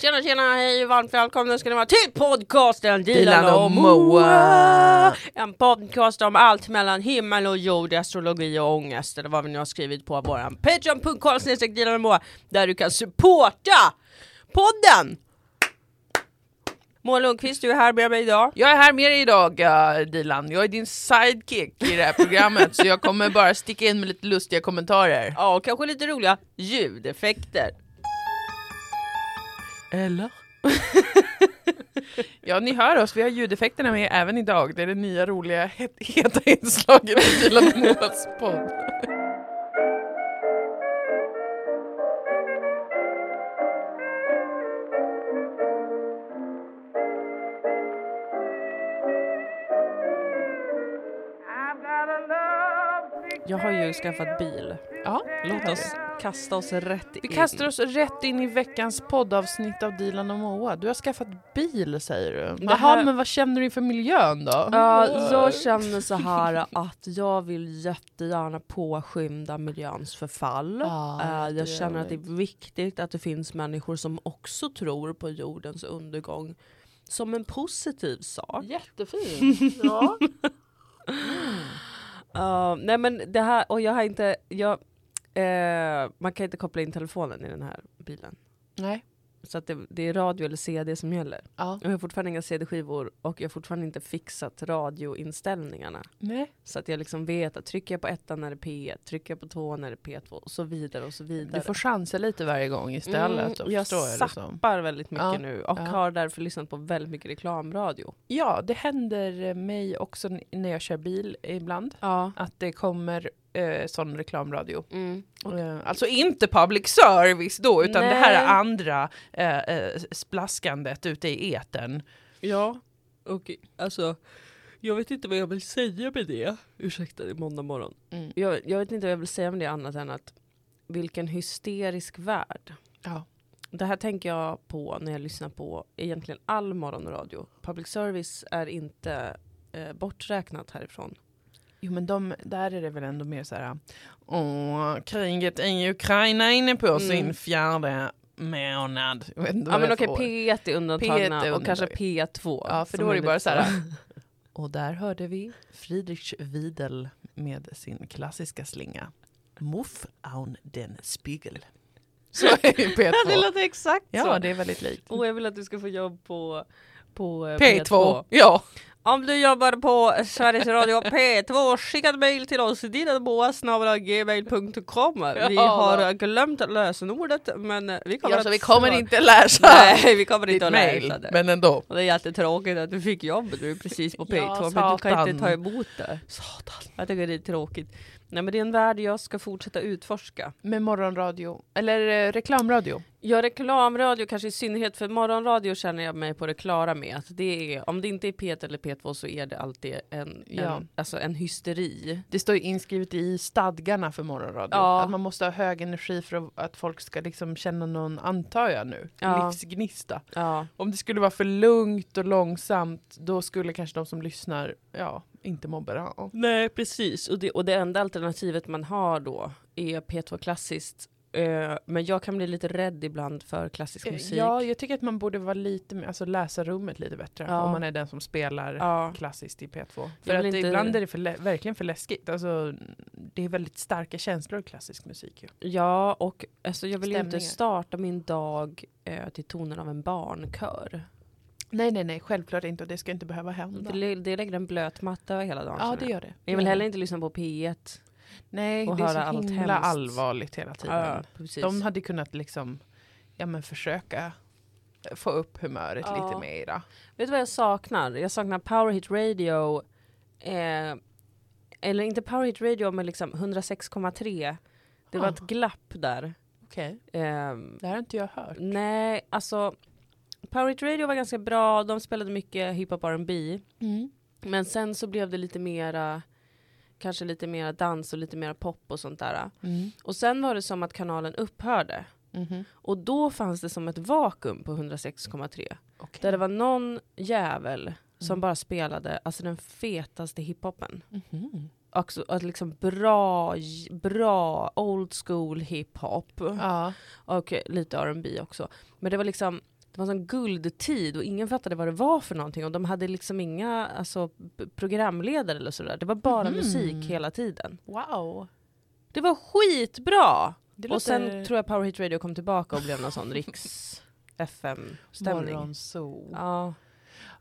Tjena tjena, hej och varmt välkomna ska ni vara till podcasten Dilan och och Moa. En podcast om allt mellan himmel och jord, astrologi och ångest eller vad vi nu har skrivit på våran patreon.com Dilan och Moa där du kan supporta podden! Moa Lundqvist, du är här med mig idag. Jag är här med dig idag uh, Dilan, jag är din sidekick i det här programmet så jag kommer bara sticka in med lite lustiga kommentarer. Ja, och kanske lite roliga ljudeffekter. Eller? ja ni hör oss, vi har ljudeffekterna med även idag. Det är det nya roliga het heta inslaget i Dilan Moas podd. Jag har ju skaffat bil. Ja, Låt oss kasta oss rätt Vi in. kastar oss rätt in i veckans poddavsnitt av Dilan och Moa. Du har skaffat bil säger du. Jaha, här- men vad känner du inför miljön då? Ja, jag känner så här att jag vill jättegärna påskynda miljöns förfall. Ja, Eh, jag känner att det är är viktigt att det finns människor som också tror på jordens undergång som en positiv sak. Jättefint. Ja. Uh, nej men det här, och jag har inte, jag, eh, man kan inte koppla in telefonen i den här bilen. Nej. Så att det, det är radio eller CD som gäller. Ja. Och jag har fortfarande inga CD-skivor och jag har fortfarande inte fixat radioinställningarna. Nej. Så att jag liksom vet att trycker jag på ettan är det P1, trycker jag på tvåan är det P2 och så vidare och så vidare. Du får chansa lite varje gång istället. Mm, jag förstår jag det som. zappar väldigt mycket Ja, nu och ja. har därför lyssnat på väldigt mycket reklamradio. Ja, det händer mig också när jag kör bil ibland. Ja. Att det kommer eh, sån reklamradio. Mm. Eh, alltså inte public service då, utan det här Nej. är andra eh, eh, splaskandet ute i etern. Ja, och alltså jag vet inte vad jag vill säga med det. Ursäkta, det är måndag morgon. Mm. Jag, jag vet inte vad jag vill säga med det annat än att vilken hysterisk värld. Ja. Det här tänker jag på när jag lyssnar på egentligen all morgonradio. Public service är inte eh, borträknat härifrån. Jo men de, där är det väl ändå mer så här. Åh, kriget i Ukraina är inne på Mm. sin fjärde månad. Ja men okej, får. P1 är undantagna P1 är och kanske undantaget. P2. Ja, för då är det bara så här. Och där hörde vi Friedrich Wiedel med sin klassiska slinga. Muff aun den Spiegel. Så är det i Ja, det P2. låter exakt Ja, så. det är väldigt likt. Och jag vill att du ska få jobb på, på eh, P2. Ja. Om du jobbar på Sveriges Radio P2, skicka ett mejl till oss, dinadboa.gmail.com. Vi Ja. har glömt lösenordet men eh, vi kommer ja, så vi kommer inte läsa Nej, vi kommer inte att mejl, läsa det. men ändå. Och det är jättetråkigt att du fick jobb du är precis på Ja, P2 men du kan inte ta emot det. Satan. Jag tycker det är tråkigt. Nej men det är en värld jag ska fortsätta utforska. Med morgonradio, eller eh, reklamradio. Ja, reklamradio kanske i synnerhet för morgonradio känner jag mig på det klara med att det är, om det inte är P1 eller P2 så är det alltid en, Ja. en, alltså en hysteri. Det står ju inskrivet i stadgarna för morgonradio. Ja. Att man måste ha hög energi för att- folk ska liksom känna någon, antar jag nu, Ja. livsgnista. Ja, Om det skulle vara för lugnt och långsamt, då skulle kanske de som lyssnar, ja, inte må bra. nej precis. Och det, och det enda alternativet man har då är P2 klassiskt. Eh, men jag kan bli lite rädd ibland för klassisk musik. Eh, Ja, jag tycker att man borde vara lite mer, alltså läsa rummet lite bättre. Ja. Om man är den som spelar Ja. klassiskt i P2. För att inte- ibland är det för, verkligen för läskigt. Alltså, det är väldigt starka känslor i klassisk musik. Ju. Ja, och alltså, jag vill ju inte Stämningar. starta min dag eh, till tonen av en barnkör. Nej, nej, nej, självklart inte. Och det ska inte behöva hända. Det, det lägger en blöt matta över hela dagen. Ja, det gör det. jag vill heller inte lyssna på P1. Nej, och det är så himla hemskt. allvarligt hela tiden. Ja, precis. De hade kunnat liksom, ja men försöka få upp humöret Ja. lite mera. Vet du vad jag saknar? Jag saknar Power Hit Radio. Eh, eller inte Power Hit Radio men liksom 106,3. Det var Ah. ett glapp där. Okej. Ehm, Det här har inte jag hört. nej, alltså Power Hit Radio var ganska bra. De spelade mycket hiphop R&B. Mm. Men sen så blev det lite mera kanske lite mera dans och lite mera pop och sånt där. Mm. Och sen var det som att kanalen upphörde. Mhm. Och då fanns det som ett vakuum på 106,3. Okej. Där det var någon jävel som Mm. bara spelade alltså den fetaste hiphopen. Mhm. Också, att liksom bra, bra old school hiphop. Ja. Och lite R&B också. Men det var liksom det var en guldtid och ingen fattade vad det var för någonting och de hade liksom inga alltså, programledare eller sådär. Det var bara Mhm. musik hela tiden. Wow. Det var skitbra! Det Och sen tror jag Power Hit Radio kom tillbaka och blev någon sån riks FM-stämning. Morgonzoo. Ja.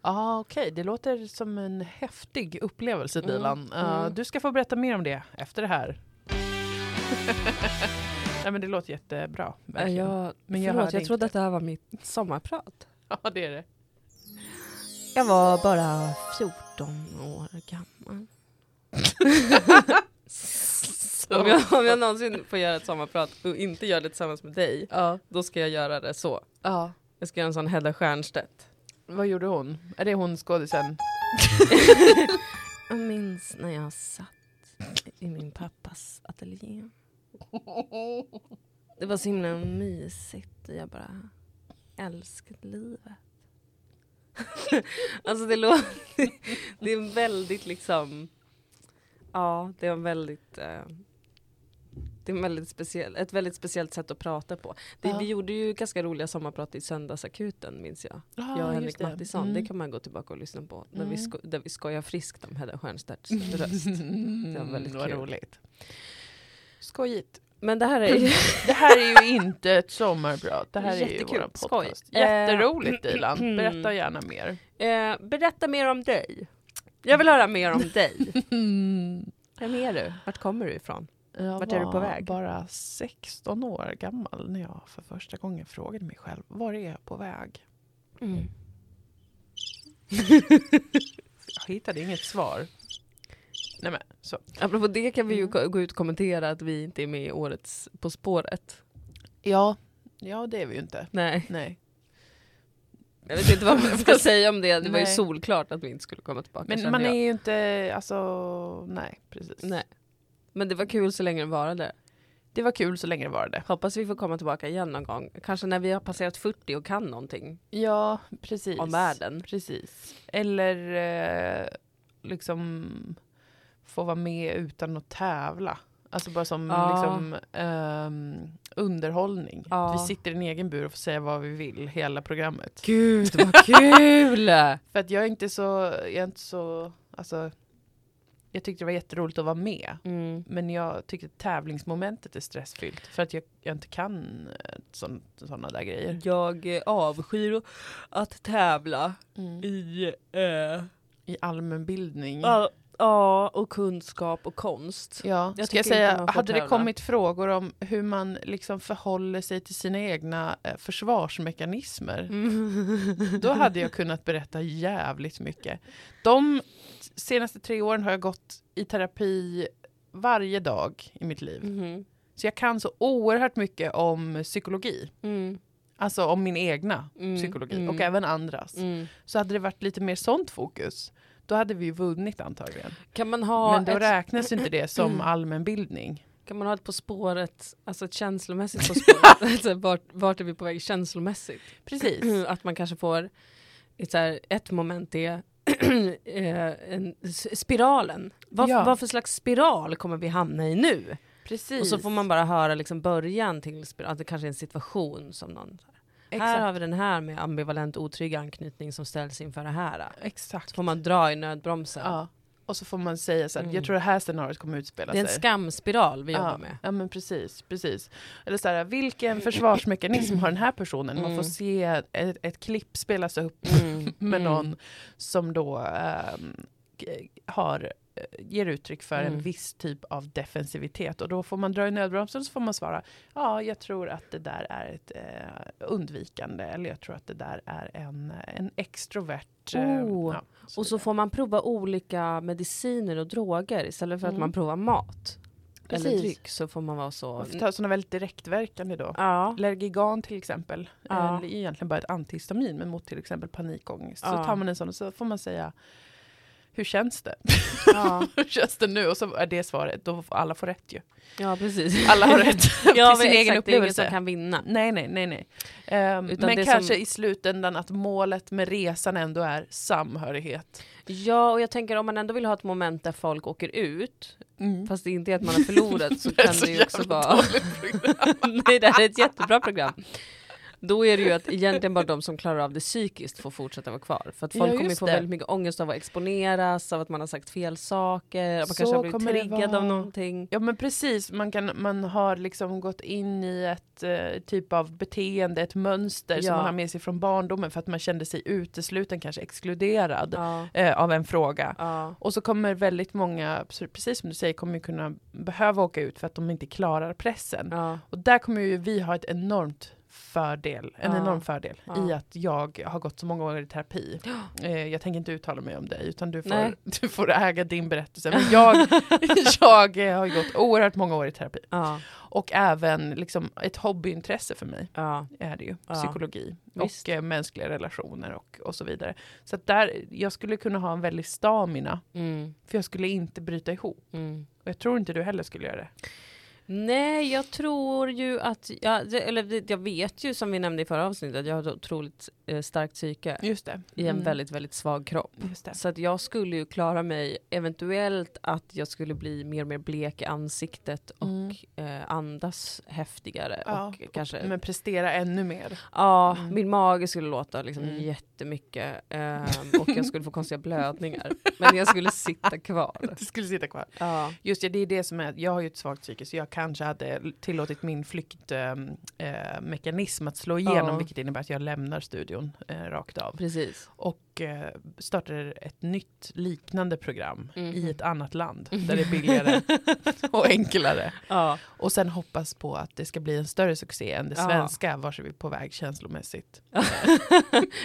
Ja, okej. Det låter som en häftig upplevelse, Mm, Dilan. Uh, mm. Du ska få berätta mer om det efter det här. Nej, men det låter jättebra. Verkligen. Jag, Men jag förlåt, jag trodde att det här var mitt sommarprat. Ja, det är det. Jag var bara 14 år gammal. Om jag, om jag någonsin får göra ett sommarprat och inte gör det tillsammans med dig, Ja. då ska jag göra det så. ja. Jag ska göra en sån Hedda Stiernstedt. Vad gjorde hon? Är det hon skådisen? Jag minns när jag satt i min pappas ateljé. Det var så himla mysigt och jag bara älskade livet. alltså det låter... Det är en väldigt liksom... Ja, det är en väldigt... Eh, det är en väldigt speciell, ett väldigt speciellt sätt att prata på. Det, Ja. Vi gjorde ju ganska roliga sommarprat i Söndagsakuten minns jag. Ja, jag och Henrik det. Mattisson, Mm. det kan man gå tillbaka och lyssna på. Där, vi, Mm. sko- där vi skojar friskt om Hedda Stiernstedts röst. Det var väldigt Vad kul. roligt. Skojigt. Men det här är ju... Det här är ju inte ett sommarprat. Det här är ju Jättekul. vår Skoj. podcast. Jätteroligt Eh, Dilan. Berätta gärna mer. Eh, berätta mer om dig. Jag vill höra mer om dig. Vem är du? Vart kommer du ifrån? Jag Vart är du var på väg? bara 16 år gammal när jag för första gången frågade mig själv, var är jag på väg? Jag hittade inget svar. Nej men, så. Apropå det kan vi ju Mm. gå ut och kommentera att vi inte är med i årets På spåret. Ja, ja det är vi ju inte. Nej, Nej. jag vet inte vad man ska säga om det. Det var ju Nej. solklart att vi inte skulle komma tillbaka. Men man är jag. ju inte, alltså, nej precis. Nej. Men det var kul så länge det varade. Det var kul så länge det var det. Hoppas vi får komma tillbaka igen någon gång. Kanske när vi har passerat 40 och kan någonting Ja, precis. om världen. Precis. Eller eh, liksom få vara med utan att tävla. Alltså bara som Ja. liksom, ehm, underhållning. Ja. Vi sitter i en egen bur och får säga vad vi vill hela programmet. Gud vad kul! För att jag är inte så, jag är inte så, alltså jag tyckte det var jätteroligt att vara med. Mm. Men jag tycker att tävlingsmomentet är stressfyllt. För att jag, jag inte kan sådana där grejer. Jag eh, avskyr att tävla i eh, I allmänbildning. Ja, ja, och kunskap och konst. Ja, Jag ska jag säga, hade det kommit frågor om hur man liksom förhåller sig till sina egna eh, försvarsmekanismer, Mm. då hade jag kunnat berätta jävligt mycket. De senaste tre åren har jag gått i terapi varje dag i mitt liv. Mhm. Så jag kan så oerhört mycket om psykologi. Mm. Alltså om min egna Mm, psykologi mm. och även andras. Mm. Så hade det varit lite mer sånt fokus, då hade vi ju vunnit antagligen. Kan, man ha Men då ett, räknas inte det som allmänbildning. kan man ha ett På spåret, alltså ett känslomässigt På spåret? vart, vart är vi på väg känslomässigt? Precis. Att man kanske får ett, så här, ett moment är eh, en, spiralen. Vad, Ja. vad för slags spiral kommer vi hamna i nu? Precis. Och så får man bara höra liksom början till att det kanske är en situation som någon Här Exakt. har vi den här med ambivalent otrygg anknytning som ställs inför det här. Exakt. Så får man dra i nödbromsen. Ja. Och så får man säga så här, Mm. jag tror det här scenariot kommer utspela Det är en sig. skamspiral vi jobbar ja. med. Ja men precis, precis. Eller så här, vilken försvarsmekanism har den här personen? Man Mm. får se ett, ett klipp spelas upp Mm. med Mm. någon som då g- har ger uttryck för en Mm. viss typ av defensivitet och då får man dra i nödbromsen så får man svara ja, jag tror att det där är ett eh, undvikande eller jag tror att det där är en, en extrovert. eh, Oh, ja, Och så får man prova olika mediciner och droger istället för att Mm. man provar mat. Eller Precis. dryck så får man vara så... Man får ta sådana väldigt direktverkande då. Ja. Lergigan till exempel, Ja. eh, är egentligen bara ett antihistamin men mot till exempel panikångest. Så Ja. tar man en sån och så får man säga hur känns det? Ja. hur känns det nu? Och så är det svaret, då får alla får rätt ju. ja, precis. Alla har rätt ja, till sin egen exakt, det är ingen upplevelse. som kan vinna. Nej, nej, nej, nej. Utan men det kanske som- i slutändan att målet med resan ändå är samhörighet. Ja, och jag tänker om man ändå vill ha ett moment där folk åker ut, Mm. fast det inte är att man har förlorat så Det är kan så det ju också vara... Nej, det här är ett jättebra program. Då är det ju att egentligen bara de som klarar av det psykiskt får fortsätta vara kvar. För att Ja, folk kommer ju just få det. väldigt mycket ångest av att exponeras, av att man har sagt fel saker, att man Så kanske har blivit kommer triggad vara. av någonting. Ja men precis, man, kan, man har liksom gått in i ett eh, typ av beteende, ett mönster som Ja. man har med sig från barndomen för att man kände sig utesluten, kanske exkluderad Ja, eh, av en fråga. ja, Och så kommer väldigt många, precis som du säger, kommer kunna behöva åka ut för att de inte klarar pressen. ja, Och där kommer ju vi ha ett enormt fördel, en Ja. enorm fördel Ja. i att jag har gått så många år i terapi. Eh, jag tänker inte uttala mig om dig utan du Nej. får, du får äga din berättelse. Men jag, jag eh, har gått oerhört många år i terapi. ja, Och även liksom ett hobbyintresse för mig ja. är det ju. Ja. Psykologi Visst. och eh, mänskliga relationer och, och så vidare. Så där, jag skulle kunna ha en väldig stamina. Mm, För jag skulle inte bryta ihop. mm. Och jag tror inte du heller skulle göra det. Nej, jag tror ju att, ja, det- eller jag vet ju som vi nämnde i förra avsnittet att jag har ett otroligt eh, starkt psyke Just det. i en Mm. väldigt, väldigt svag kropp. Så att jag skulle ju klara mig, eventuellt att jag skulle bli mer och mer blek i ansiktet och Mm. eh, andas häftigare. Ja, och kanske, Men prestera ännu mer. ja, Mm. min mage skulle låta liksom Mm. jättemycket ehm, och jag skulle få konstiga blödningar. Men jag skulle sitta kvar. Du skulle sitta kvar. Ja, Just det, det är det som är, jag har ju ett svagt psyke så jag kanske hade tillåtit min flyktmekanism att slå igenom Ja. vilket innebär att jag lämnar studion eh, rakt av. precis. Och eh, startar ett nytt liknande program Mhm. i ett annat land där det är billigare och enklare. Ja, Och sen hoppas på att det ska bli en större succé än det Ja. svenska vars är vi på väg känslomässigt.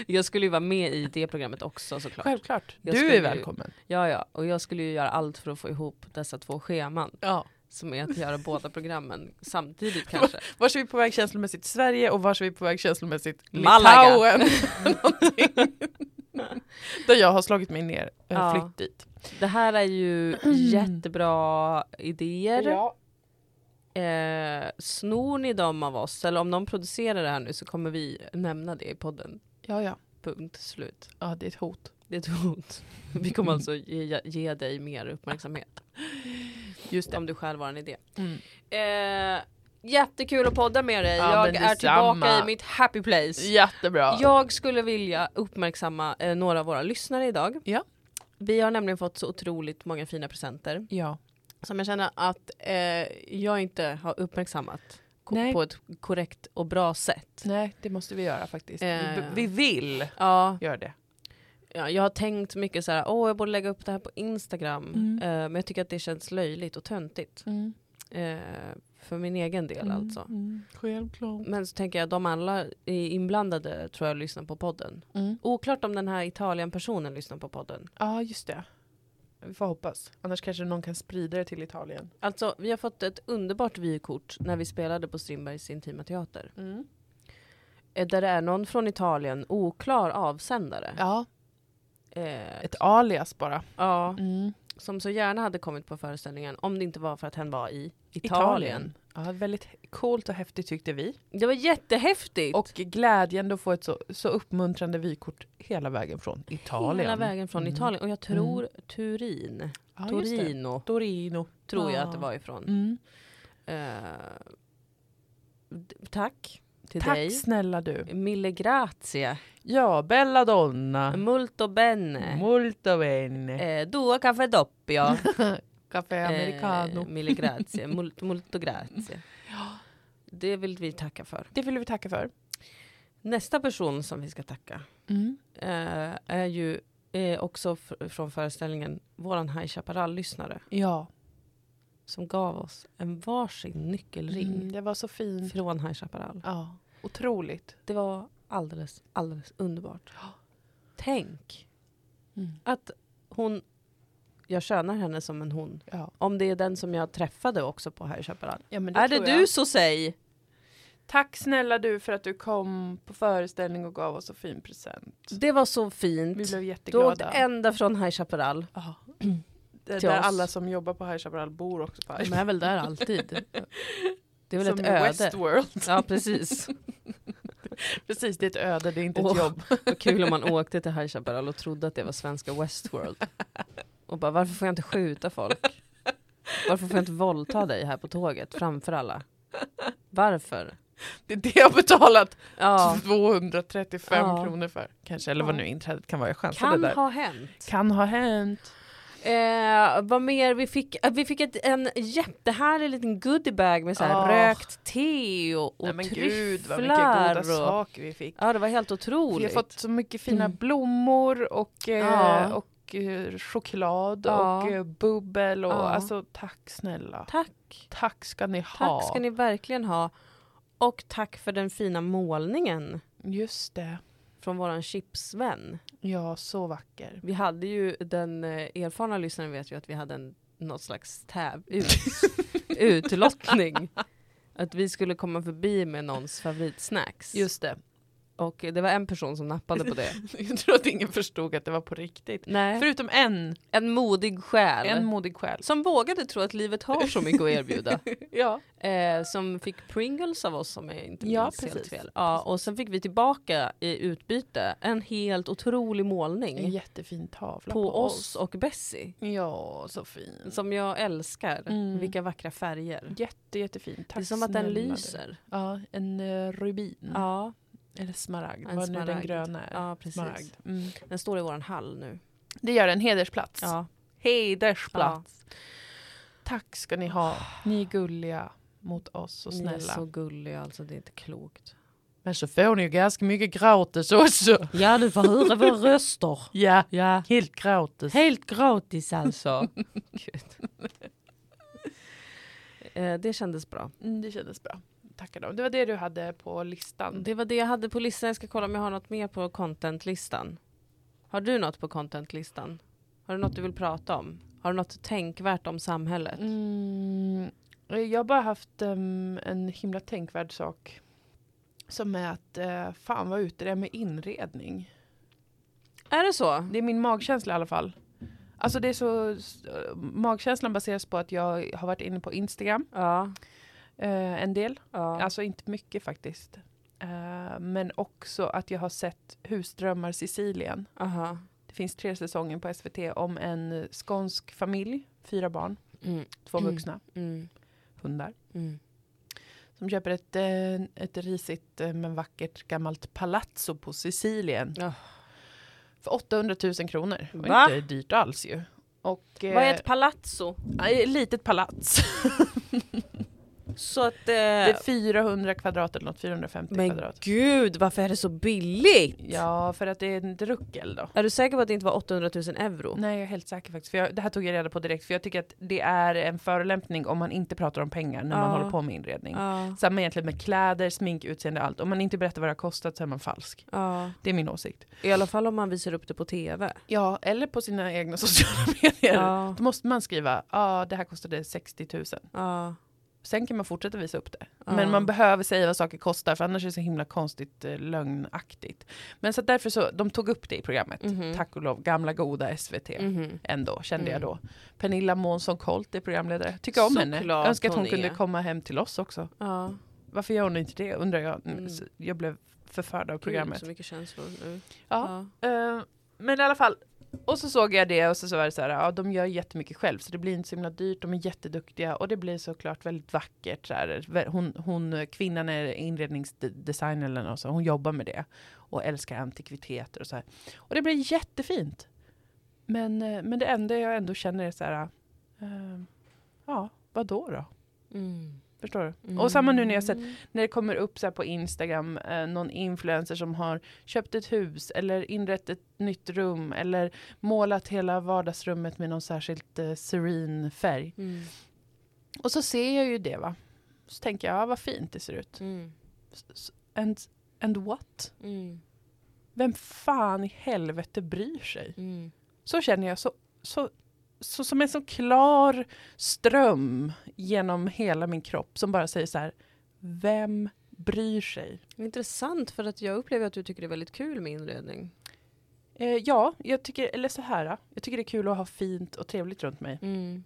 jag skulle ju vara med i det programmet också såklart. Självklart, Jag du är ju- välkommen. Ja, ja, och jag skulle ju göra allt för att få ihop dessa två scheman. Ja. Som är att göra båda programmen samtidigt kanske. Vars är vi på väg känslomässigt Sverige och vars är vi på väg känslomässigt. Litauen. Där jag har slagit mig ner, Ja. ja. flytt dit. Det här är ju jättebra idéer. Ja. Eh, snor ni dem av oss, eller om någon producerar det här nu så kommer vi nämna det i podden. ja, ja. Punkt slut. Ja, det är ett hot. Det är ett hot. Vi kommer alltså ge, ge dig mer uppmärksamhet. Just Om du själv har en idé. Mm. Eh, jättekul att podda med dig. Ja, jag är tillbaka i mitt happy place. Jättebra. Jag skulle vilja uppmärksamma eh, några av våra lyssnare idag. Ja. Vi har nämligen fått så otroligt många fina presenter Ja. som jag känner att eh, jag inte har uppmärksammat Nej. på ett korrekt och bra sätt. Nej, det måste vi göra faktiskt. Eh. Vi, vi vill Ja, göra det. Ja, jag har tänkt mycket så här, åh jag borde lägga upp det här på Instagram. Mm. Eh, men jag tycker att det känns löjligt och töntigt. Eh, för min egen del alltså. Mm. Självklart. Men så tänker jag, de alla är inblandade tror jag lyssnar på podden. Mm. Oklart om den här Italien-personen lyssnar på podden. Ja, just det. Vi får hoppas. Annars kanske någon kan sprida det till Italien. Alltså, vi har fått ett underbart vykort när vi spelade på Strindbergs Intima Teater. Mm. Eh, Där det är någon från Italien, oklar avsändare. Ja, Eh, ett alias bara. ja, Mm. som så gärna hade kommit på föreställningen om det inte var för att hen var i Italien. Ja, väldigt coolt och häftigt tyckte vi. Det var jättehäftigt! Och glädjen att få ett så, så uppmuntrande vykort hela vägen från Italien. Hela vägen från Mm. Italien. Och jag tror Turin, Ja. Torino, Torino. tror jag Ja. att det var ifrån. Mm. D- tack till Tack dig. snälla du. Mille grazie. Ja, bella donna. Molto bene. Molto bene. Eh, due caffè doppio. Café americano. Eh, mille grazie. Molto, molto grazie. Det vill vi tacka för. Det vill vi tacka för. Nästa person som vi ska tacka Mm. eh, är ju eh, också f- från föreställningen våran High Chaparral-lyssnare Ja. Som gav oss en varsin nyckelring Mm, det var så fint. från High Chaparral. Ja. Otroligt. Det var alldeles, alldeles underbart. Tänk Mm. att hon, jag könar henne som en hon. Ja. Om det är den som jag träffade också på High Chaparral. Ja, men Är det tror du jag. så säg? Tack snälla du för att du kom på föreställning och gav oss så fin present. Det var så Vi fint. blev Du åkte jätteglada. ända från High Chaparral. Ja. Till där oss. alla som jobbar på High Chaparral bor också på High De är väl där alltid. Det är väl Som ett öde. Westworld. Ja precis. Precis, det är ett öde, det är inte ett Åh. jobb. Vad kul om man åkte till High Chaparral och trodde att det var svenska Westworld. Och bara varför får jag inte skjuta folk? Varför får jag inte våldta dig här på tåget framför alla? Varför? Det är det jag har betalat Ja. 235 Ja. kronor för. Kanske, eller vad nu inträdet kan vara. Jag chansade Kan där. ha hänt. Kan ha hänt. Eh, vad mer? Vi fick, eh, vi fick ett, en jättehärlig liten goodiebag med så här Ah. rökt te och, och Nej men gud vad mycket tryfflar goda och- saker vi fick. Ja det var helt Vi otroligt. har fått så mycket fina Mm. blommor och, eh, Ja. och eh, choklad Ja. och eh, bubbel och Ja. alltså tack snälla. Tack. Tack ska ni ha. Tack ska ni verkligen ha. Och tack för den fina målningen Just det. Från våran chipsvän. Ja, så vacker. Vi hade ju, den eh, erfarna lyssnaren vet ju att vi hade en, något slags täv, ut, utlottning. Att vi skulle komma förbi med någons favoritsnacks. Just det. Och det var en person som nappade på det. Jag tror att ingen förstod att det var på riktigt. Nej. Förutom en, En modig själ. en modig själ. som vågade tro att livet har så mycket att erbjuda. Ja. Eh, som fick Pringles av oss om jag inte Ja, minns helt precis. fel. Ja, och sen fick vi tillbaka i utbyte en helt otrolig målning En jättefin tavla på, oss och Bessie. Ja, så fin. Som jag älskar. Mm. Vilka vackra färger. Jätte, jättefin. Tack det är som att den snälla du. lyser. Ja, en uh, rubin. Ja, Eller smaragd, En vad nu den smaragd. gröna är. ja, precis. Smaragd. Mm. Den står i våran hall nu. Det gör en hedersplats. Ja. Hedersplats. Tack ska ni ha. Ni är gulliga mot oss och Ni är snälla. så gulliga alltså, det är inte klokt. Men så får ni ju ganska mycket gratis också. Ja, du får höra våra röster. Ja, Ja, helt gratis. helt gratis alltså. Gud. Eh, det kändes bra. Mm, det kändes bra. Tackar då. Det var det du hade på listan. Det var det jag hade på listan. Jag ska kolla om jag har något mer på contentlistan. Har du något på contentlistan? Har du något du vill prata om? Har du något tänkvärt om samhället? Mm, jag har bara haft em, en himla tänkvärd sak. Som är att uh, fan vad ute det är med inredning. Är det så? Det är min magkänsla i alla fall. Alltså det är så, magkänslan baseras på att jag har varit inne på Instagram Ja. Eh, en del. ja. Alltså inte mycket faktiskt. Eh, men också att jag har sett Husdrömmar Sicilien. Aha. Det finns tre säsonger på SVT om en skånsk familj, fyra barn, Mm. två Mm. vuxna, Mm. hundar. Mm. Som köper ett, eh, ett risigt eh, men vackert gammalt palazzo på Sicilien. Ja. För 800 000 kronor. Det var Va? inte dyrt alls ju. Och, Vad är eh, ett palazzo? ett litet palats. Så att... Det Eh, är 400 kvadrat eller något, 450 men kvadrat. gud, varför är det så billigt? Ja, för att det är ett ruckel då. Är du säker på att det inte var 800 000 euro? Nej, jag är helt säker faktiskt. För jag, det här tog jag reda på direkt. För jag tycker att det är en förolämpning om man inte pratar om pengar när man Ja. håller på med inredning. Ja. Samma egentligen med kläder, smink, utseende, allt. Om man inte berättar vad det har kostat så är man falsk. ja. Det är min åsikt. I alla fall om man visar upp det på TV. Ja, eller på sina egna sociala medier. Ja. Då måste man skriva, ja ah, det här kostade 60 000. Ja. Sen kan man fortsätta visa upp det. Ja. Men man behöver säga vad saker kostar för annars är det så himla konstigt eh, lögnaktigt. Men så därför så, de tog upp det i programmet. Mhm. Tack och lov, gamla goda SVT. Mhm. Ändå, kände jag Mm. då. Pernilla Månsson Colt är programledare. Tycker om henne. Såklart Önskar att hon hon kunde komma hem till oss också. Ja. Varför gör hon inte det undrar jag. Mm. Så Jag blev förförd av Gud, programmet. så mycket känslor nu. Ja. Eh, men i alla fall. Och så såg jag det och så, så var det så här, ja de gör jättemycket själv så det blir inte så himla dyrt, de är jätteduktiga och det blir såklart väldigt vackert. Så här. Hon, hon, kvinnan är inredningsdesigner eller något, så hon jobbar med det och älskar antikviteter och så här. Och det blir jättefint. Men, eh, men det enda jag ändå känner är så här, äh, ja, vad då då? Mm. Förstår du? Och samma nu när jag sett när det kommer upp så på Instagram eh, någon influencer som har köpt ett hus eller inrett ett nytt rum eller målat hela vardagsrummet med någon särskilt eh, serene färg. Mm. Och så ser jag ju det va. Så tänker jag, ja, vad fint det ser ut. Mm. And, and what? Mm. Vem fan i helvete bryr sig? Mm. Så känner jag, så, så, så som en så klar ström genom hela min kropp som bara säger så här, vem bryr sig? Intressant för att jag upplever att du tycker det är väldigt kul med inredning. Eh, ja, jag tycker, eller så här, jag tycker det är kul att ha fint och trevligt runt mig. Mm.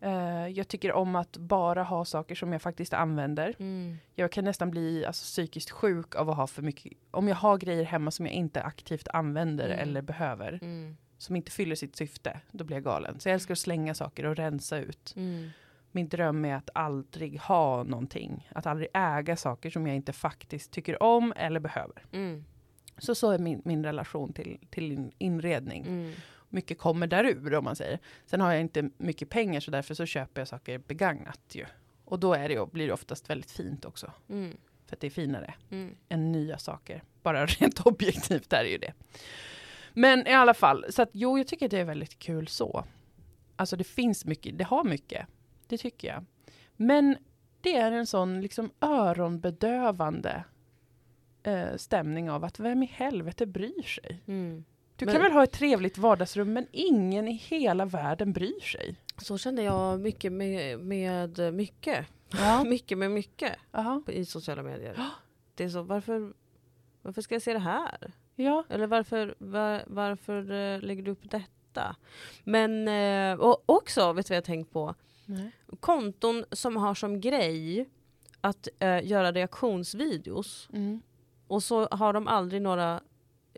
Eh, jag tycker om att bara ha saker som jag faktiskt använder. Mm. Jag kan nästan bli alltså, psykiskt sjuk av att ha för mycket, om jag har grejer hemma som jag inte aktivt använder Mm. eller behöver, Mm. Som inte fyller sitt syfte, då blir jag galen. Så jag älskar att slänga saker och rensa ut. Mm. min dröm är att aldrig ha någonting. Att aldrig äga saker som jag inte faktiskt tycker om eller behöver. Mm. Så så är min, min relation till, till in- inredning. Mm. Mycket kommer därur om man säger. Sen har jag inte mycket pengar så därför så köper jag saker begagnat ju. Och då är det, blir det oftast väldigt fint också. Mm. För att det är finare Mm. än nya saker. Bara rent objektivt är det ju det. Men i alla fall, så att jo, jag tycker det är väldigt kul så. Alltså det finns mycket, det har mycket. Det tycker jag. Men det är en sån liksom öronbedövande eh, stämning av att vem i helvete bryr sig? Mm. Du Men- kan väl ha ett trevligt vardagsrum men ingen i hela världen bryr sig. Så kände jag mycket med, med mycket. Ja. Mycket med mycket Aha. på- i sociala medier. Det är så, varför, varför ska jag se det här? Ja. Eller varför, var, varför eh, lägger du upp detta? Men eh, och också, vet du vad jag tänkt på? Nej. Konton som har som grej att eh, göra reaktionsvideos Mm. och så har de aldrig några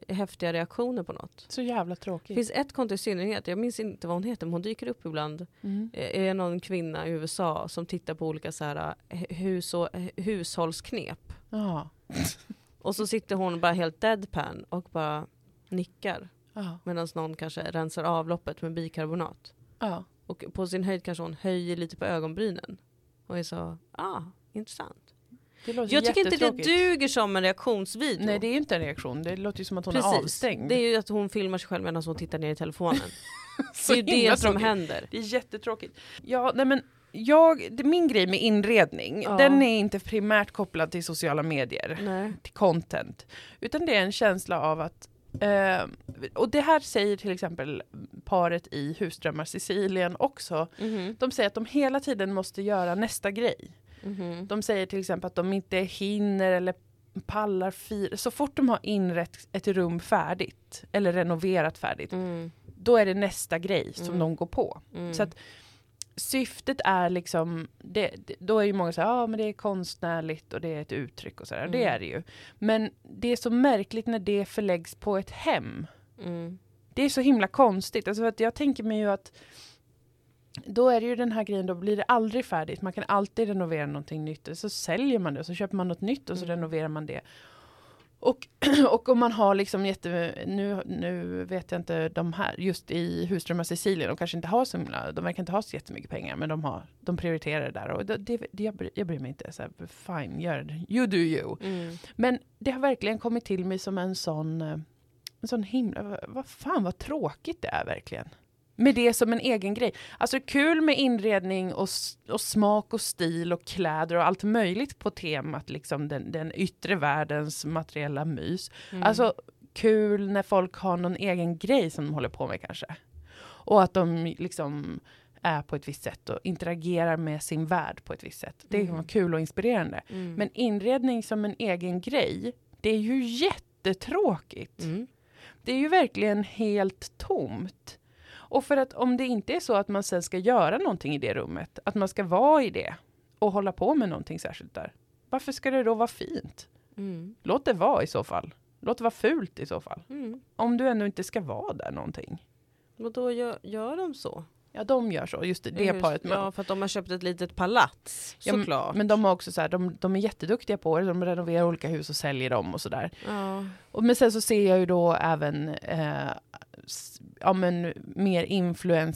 häftiga reaktioner på något. Så jävla Det tråkigt. finns ett konto i synnerhet, jag minns inte vad hon heter, men hon dyker upp ibland. Mm. Eh, är någon kvinna i USA som tittar på olika så här, hus och, hushållsknep. Ja. Och så sitter hon bara helt deadpan och bara nickar. Ja. Medan någon kanske rensar avloppet med bikarbonat. Ja. Och på sin höjd kanske hon höjer lite på ögonbrynen. Och är så, ah, intressant. Jag tycker inte det duger som en reaktionsvideo. Nej det är inte en reaktion, det låter ju som att hon Precis. är avstängd. Det är ju att hon filmar sig själv medan hon tittar ner i telefonen. så det är ju det som tråkigt. händer. Det är jättetråkigt. Ja, nej men jag, min grej med inredning, Ja. den är inte primärt kopplad till sociala medier, Nej. till content. Utan det är en känsla av att eh, och det här säger till exempel paret i Husdrömmar Sicilien också. Mhm. De säger att de hela tiden måste göra nästa grej. Mhm. De säger till exempel att de inte hinner eller pallar fira. Så fort de har inrett ett rum färdigt eller renoverat färdigt, Mm. då är det nästa grej som Mm. de går på. Mm. Så att syftet är liksom, det, det, då är ju många så här, ja men det är konstnärligt och det är ett uttryck och sådär. Det Mm. är det ju. Men det är så märkligt när det förläggs på ett hem. Mm. Det är så himla konstigt. Alltså att jag tänker mig ju att då är det ju den här grejen, då blir det aldrig färdigt. Man kan alltid renovera någonting nytt. Så säljer man det och så köper man något nytt och så Mm. renoverar man det. Och, och om man har liksom jätte, nu, nu vet jag inte de här, just i Husdrömmar Sicilien, de kanske inte har så himla, de verkar inte ha så jättemycket pengar, men de har, de prioriterar det där och det, det, jag, bryr, jag bryr mig inte. Så här, fine, gör det. You do you. Mm. Men det har verkligen kommit till mig som en sån, eh, en sån himla, vad fan vad tråkigt det är verkligen. Med det som en egen grej. Alltså kul med inredning och, och smak och stil och kläder och allt möjligt på temat liksom den, den yttre världens materiella mys. Mm. Alltså kul när folk har någon egen grej som de håller på med kanske. Och att de liksom är på ett visst sätt och interagerar med sin värld på ett visst sätt. Det kan Mm. vara kul och inspirerande. Mm. Men inredning som en egen grej, det är ju jättetråkigt. Mm. Det är ju verkligen helt tomt. Och för att om det inte är så att man sen ska göra någonting i det rummet, att man ska vara i det och hålla på med någonting särskilt där. Varför ska det då vara fint? Mm. Låt det vara i så fall. Låt det vara fult i så fall. Mm. Om du ändå inte ska vara där någonting. Och då gör, gör de så? Ja, de gör så. Just det, det Hur- paret. Men, Ja, för att de har köpt ett litet palats. Ja, Såklart. men de har också så här, de, de är jätteduktiga på det. De renoverar olika hus och säljer dem och sådär. ja. Och men sen så ser jag ju då även eh, ja, men mer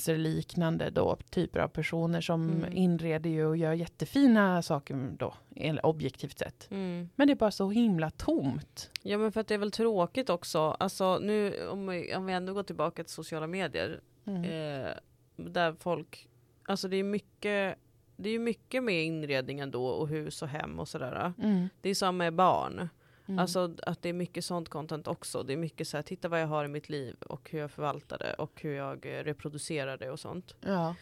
influencer-liknande då, typer av personer som Mm. inreder ju och gör jättefina saker då, objektivt sett. Mm. Men det är bara så himla tomt. ja men för att det är väl tråkigt också. Alltså nu om vi, om vi ändå går tillbaka till sociala medier. Mm. Eh, där folk, alltså det är mycket det är mycket med inredningen då och hus och hem och sådär. Mm. Det är samma med barn. Mm. Alltså att det är mycket sånt content också. Det är mycket så här, titta vad jag har i mitt liv och hur jag förvaltar det och hur jag eh, reproducerar det och sånt. ja.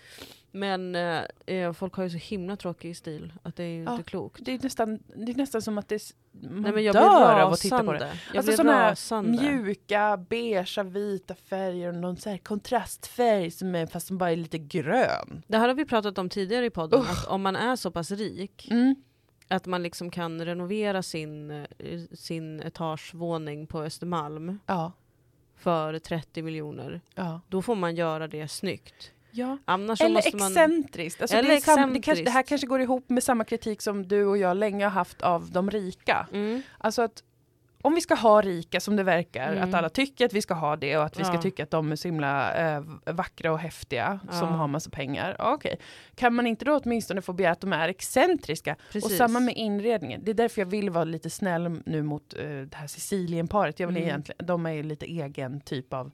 Men eh, eh, folk har ju så himla tråkig stil att det är ju Ja, inte klokt. det, är nästan, det är nästan som att det, s- man Nej men jag dör av att titta på det. Jag Alltså här rasande. Mjuka, beigea, vita färger och någon så här kontrastfärg som är, fast som bara är lite grön. Det här har vi pratat om tidigare i podden, Usch. att om man är så pass rik Mm. Att man liksom kan renovera sin, eh, sin etagevåning på Östermalm Ja, för 30 miljoner, ja. då får man göra det snyggt. Ja. Eller måste man... excentriskt. Alltså Eller det, sam, det, kanske, excentriskt. det här kanske går ihop med samma kritik som du och jag länge har haft av de rika. Mm. Alltså att om vi ska ha rika som det verkar, Mm. att alla tycker att vi ska ha det och att vi ska Ja. tycka att de är så himla eh, vackra och häftiga som Ja. har massa pengar. Ja, Okej, kan man inte då åtminstone få begära att de är excentriska? Precis. Och samma med inredningen. Det är därför jag vill vara lite snäll nu mot eh, det här Sicilienparet. Jag vill Mm. egentligen, de är ju lite egen typ av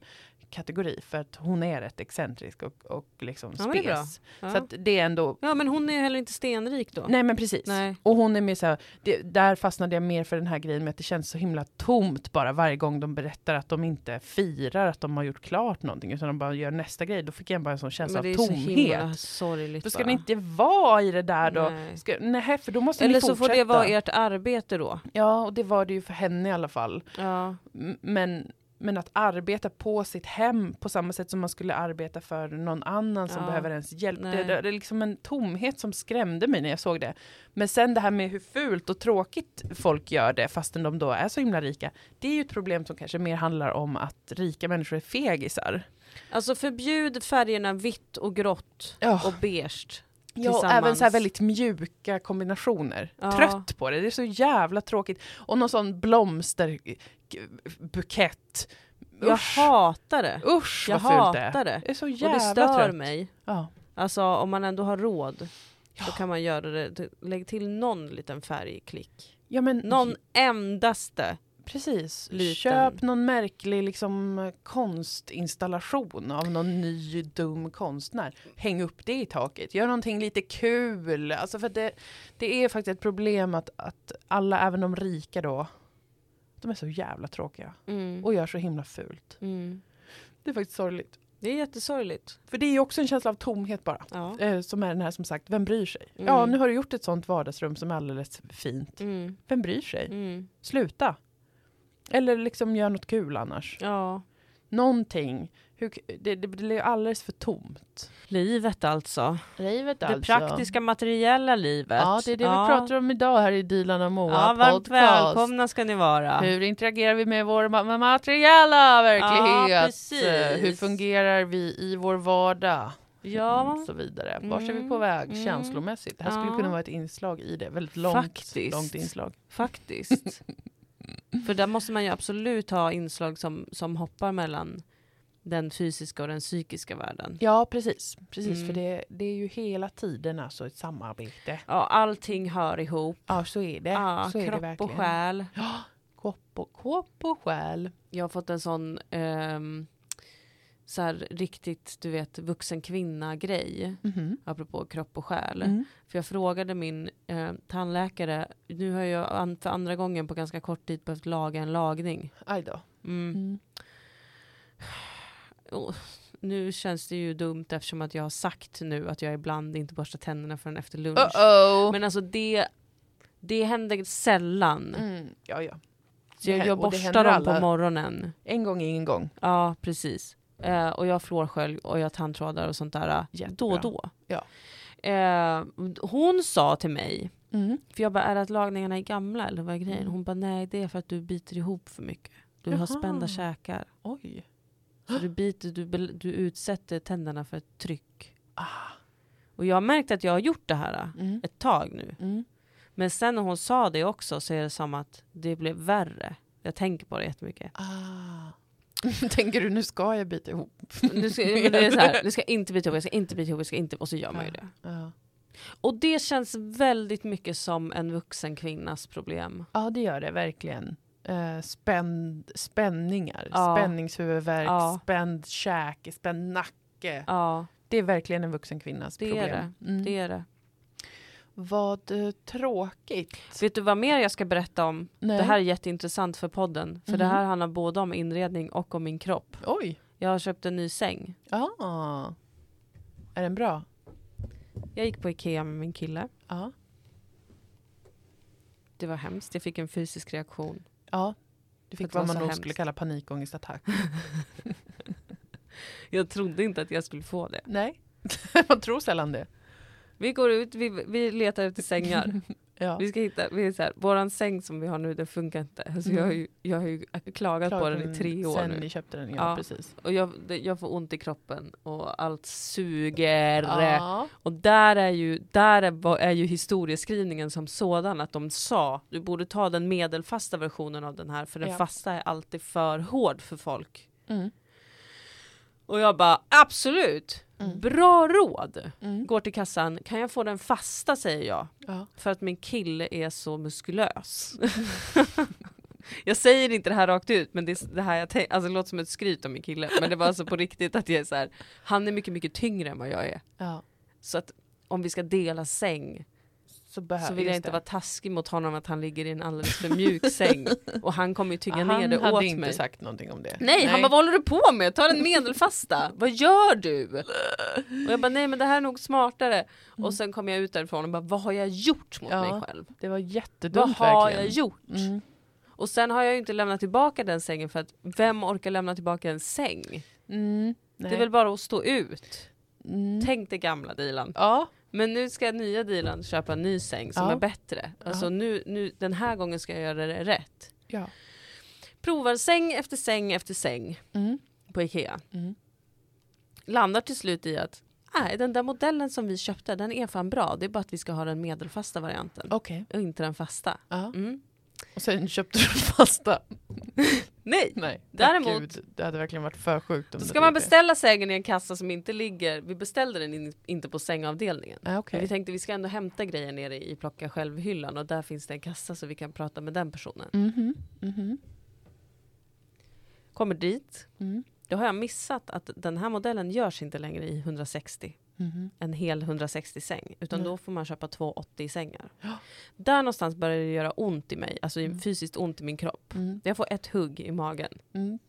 kategori för att hon är rätt excentrisk och, och liksom Ja, spes. Ja. Så att det är ändå ja men hon är heller inte stenrik då. Nej men precis. Nej. Och hon är mer så här, det, där fastnade jag mer för den här grejen med att det känns så himla tomt bara varje gång de berättar att de inte firar att de har gjort klart någonting utan de bara gör nästa grej. Då fick jag bara en sån känsla av är så himla tomhet. sorgligt Då ska bara. ni inte vara i det där då. Nej. Ska, nej, för då måste Eller ni så fortsätta. får det vara ert arbete då. Ja, och det var det ju för henne i alla fall. Ja. Men, men att arbeta på sitt hem på samma sätt som man skulle arbeta för någon annan som Ja. behöver ens hjälp. Det, det, det är liksom en tomhet som skrämde mig när jag såg det. Men sen det här med hur fult och tråkigt folk gör det fastän de då är så himla rika. Det är ju ett problem som kanske mer handlar om att rika människor är fegisar. Alltså förbjud färgerna vitt och grått Ja. och beige. Ja, och även så här väldigt mjuka kombinationer. Ja. Trött på det, det är så jävla tråkigt. Och någon sån blomsterbukett. Jag Usch, hatar det. usch Jag vad fult det är. det. Det är så Och jävla det stör trött. mig. Ja. Alltså om man ändå har råd Ja. så kan man göra det. Lägg till någon liten färgklick. ja men Någon endaste. Precis. liten. Köp någon märklig liksom, konstinstallation av någon ny dum konstnär. Häng upp det i taket. Gör någonting lite kul. Alltså för det, det är faktiskt ett problem att, att alla, även de rika då, de är så jävla tråkiga Mm. och gör så himla fult. Mm. Det är faktiskt sorgligt. Det är jättesorgligt. För det är ju också en känsla av tomhet bara. Ja. Eh, som är den här som sagt, vem bryr sig? Mm. Ja, nu har du gjort ett sånt vardagsrum som är alldeles fint. Mm. Vem bryr sig? Mm. Sluta! Eller liksom gör något kul annars. Ja. Någonting. Hur, det, det blir alldeles för tomt. Livet alltså. Livet Det praktiska materiella livet. Ja, det är det vi pratar om idag här i Dilan och Moa Ja, varmt podcast. välkomna ska ni vara. Hur interagerar vi med vår ma- materiella verklighet? Ja, Hur fungerar vi i vår vardag? Ja, och så vidare. Vart är vi Mm, på väg mm. känslomässigt? Det här skulle Ja. kunna vara ett inslag i det. Väldigt långt, Faktiskt. långt inslag. faktiskt. För där måste man ju absolut ha inslag som, som hoppar mellan den fysiska och den psykiska världen. Ja, precis. precis Mm. För det, det är ju hela tiden alltså ett samarbete. Ja, allting hör ihop. Ja, så är det. Ja, så det kropp verkligen. och själ. Kropp och, kropp och själ. Jag har fått en sån ehm, så här riktigt, du vet, vuxen kvinna-grej. Mhm. Apropå kropp och själ. Mm. För jag frågade min eh, tandläkare, nu har jag an, för andra gången på ganska kort tid behövt laga en lagning. Aj då. Mm. Mm. Och nu känns det ju dumt eftersom att jag har sagt nu att jag ibland inte borstar tänderna förrän efter lunch. Uh-oh. Men alltså det, det händer sällan. Mm. Ja, ja. Så jag, jag borstar dem på morgonen. En gång är ingen gång. Ja, precis. Eh, och jag har flårskölj och jag har tandtrådar och sånt där eh, Jättebra. då och då. Ja. Eh, hon sa till mig, Mm. för jag bara, är det att lagningarna är gamla eller vad är grejen? Mm. Hon bara, nej det är för att du biter ihop för mycket. Du har Jaha. spända käkar. Oj. Så du, biter, du, du utsätter tänderna för ett tryck. Ah. Och jag har märkt att jag har gjort det här eh, Mm. ett tag nu. Mm. Men sen när hon sa det också så är det som att det blev värre. Jag tänker på det jättemycket. Ah. Tänker du, nu ska jag bita ihop? Nu ska, det är så här, det ska inte bita ihop, jag ska inte bita ihop, jag ska inte... Och så gör man ju det. Ja. Och det känns väldigt mycket som en vuxen kvinnas problem. ja, det gör det verkligen. Uh, spänd, spänningar, Ja. spänningshuvudvärk, Ja. spänd käke, spänd nacke. Ja, Det är verkligen en vuxen kvinnas det problem. är det. Mm. det är det. Vad eh, tråkigt. Vet du vad mer jag ska berätta om? Nej. Det här är jätteintressant för podden. För det Mhm. här handlar både om inredning och om min kropp. Oj. Jag har köpt en ny säng. Ah. Är den bra? Jag gick på Ikea med min kille. Ja. Det var hemskt. Jag fick en fysisk reaktion. Ja. Du fick vad man nog hemskt. skulle kalla panikångestattack. Jag trodde inte att jag skulle få det. Nej, man tror sällan det. Vi går ut, vi, vi letar efter sängar. Ja. Vi ska hitta, vi är så här, våran säng som vi har nu den funkar inte. Alltså jag, har ju, jag har ju klagat på Klart, den i tre år Sen nu. ni köpte den, ja, Ja. precis. Och jag, jag får ont i kroppen och allt suger. Ja. Och där är ju, där är, är ju historieskrivningen som sådan att de sa du borde ta den medelfasta versionen av den här för den Ja. fasta är alltid för hård för folk. Mm. Och jag bara absolut, Mm. bra råd. Mm. Går till kassan, kan jag få den fasta säger jag. Ja. För att min kille är så muskulös. jag säger inte det här rakt ut men det, är det här jag tänk, alltså det låter som ett skryt om min kille. Men det var alltså på riktigt att jag är så här, han är mycket mycket tyngre än vad jag är. Ja. Så att om vi ska dela säng Så, så vill jag inte det. vara taskig mot honom att han ligger i en alldeles för mjuk säng. Och han kommer ju tynga Ja, ner han det hade åt inte mig. sagt någonting om det. Nej, han bara vad håller du på med? Ta den medelfasta. vad gör du? Och jag bara nej men det här är nog smartare. Och sen kom jag ut därifrån och bara vad har jag gjort mot Ja, mig själv? Det var Vad jättedumt har verkligen. jag gjort? Mm. Och sen har jag ju inte lämnat tillbaka den sängen för att vem orkar lämna tillbaka en säng? Mm. Det är väl bara att stå ut. Mm. Tänk dig gamla Dilan. Ja. Men nu ska nya Dilan köpa en ny säng som Ja. är bättre. Alltså Ja. nu, nu, den här gången ska jag göra det rätt. ja. Provar säng efter säng efter säng Mm. på Ikea. Mm. Landar till slut i att nej, den där modellen som vi köpte den är fan bra. Det är bara att vi ska ha den medelfasta varianten. Okej. Och inte den fasta. Mm. Och sen köpte du fasta. Nej! Nej. Däremot- Gud, det hade verkligen varit för sjukt om Då ska man beställa sängen i en kassa som inte ligger, vi beställde den in, inte på sängavdelningen. Men okej. vi tänkte vi ska ändå hämta grejer nere i plocka själv-hyllan och där finns det en kassa så vi kan prata med den personen. Mhm. Mhm. Kommer dit, Mm. då har jag missat att den här modellen görs inte längre i 160. Mhm. En hel 160 säng. Utan Nej. då får man köpa två 80 sängar. Ja. Där någonstans börjar det göra ont i mig, alltså Mm. fysiskt ont i min kropp. Mm. Jag får ett hugg i magen. Mm.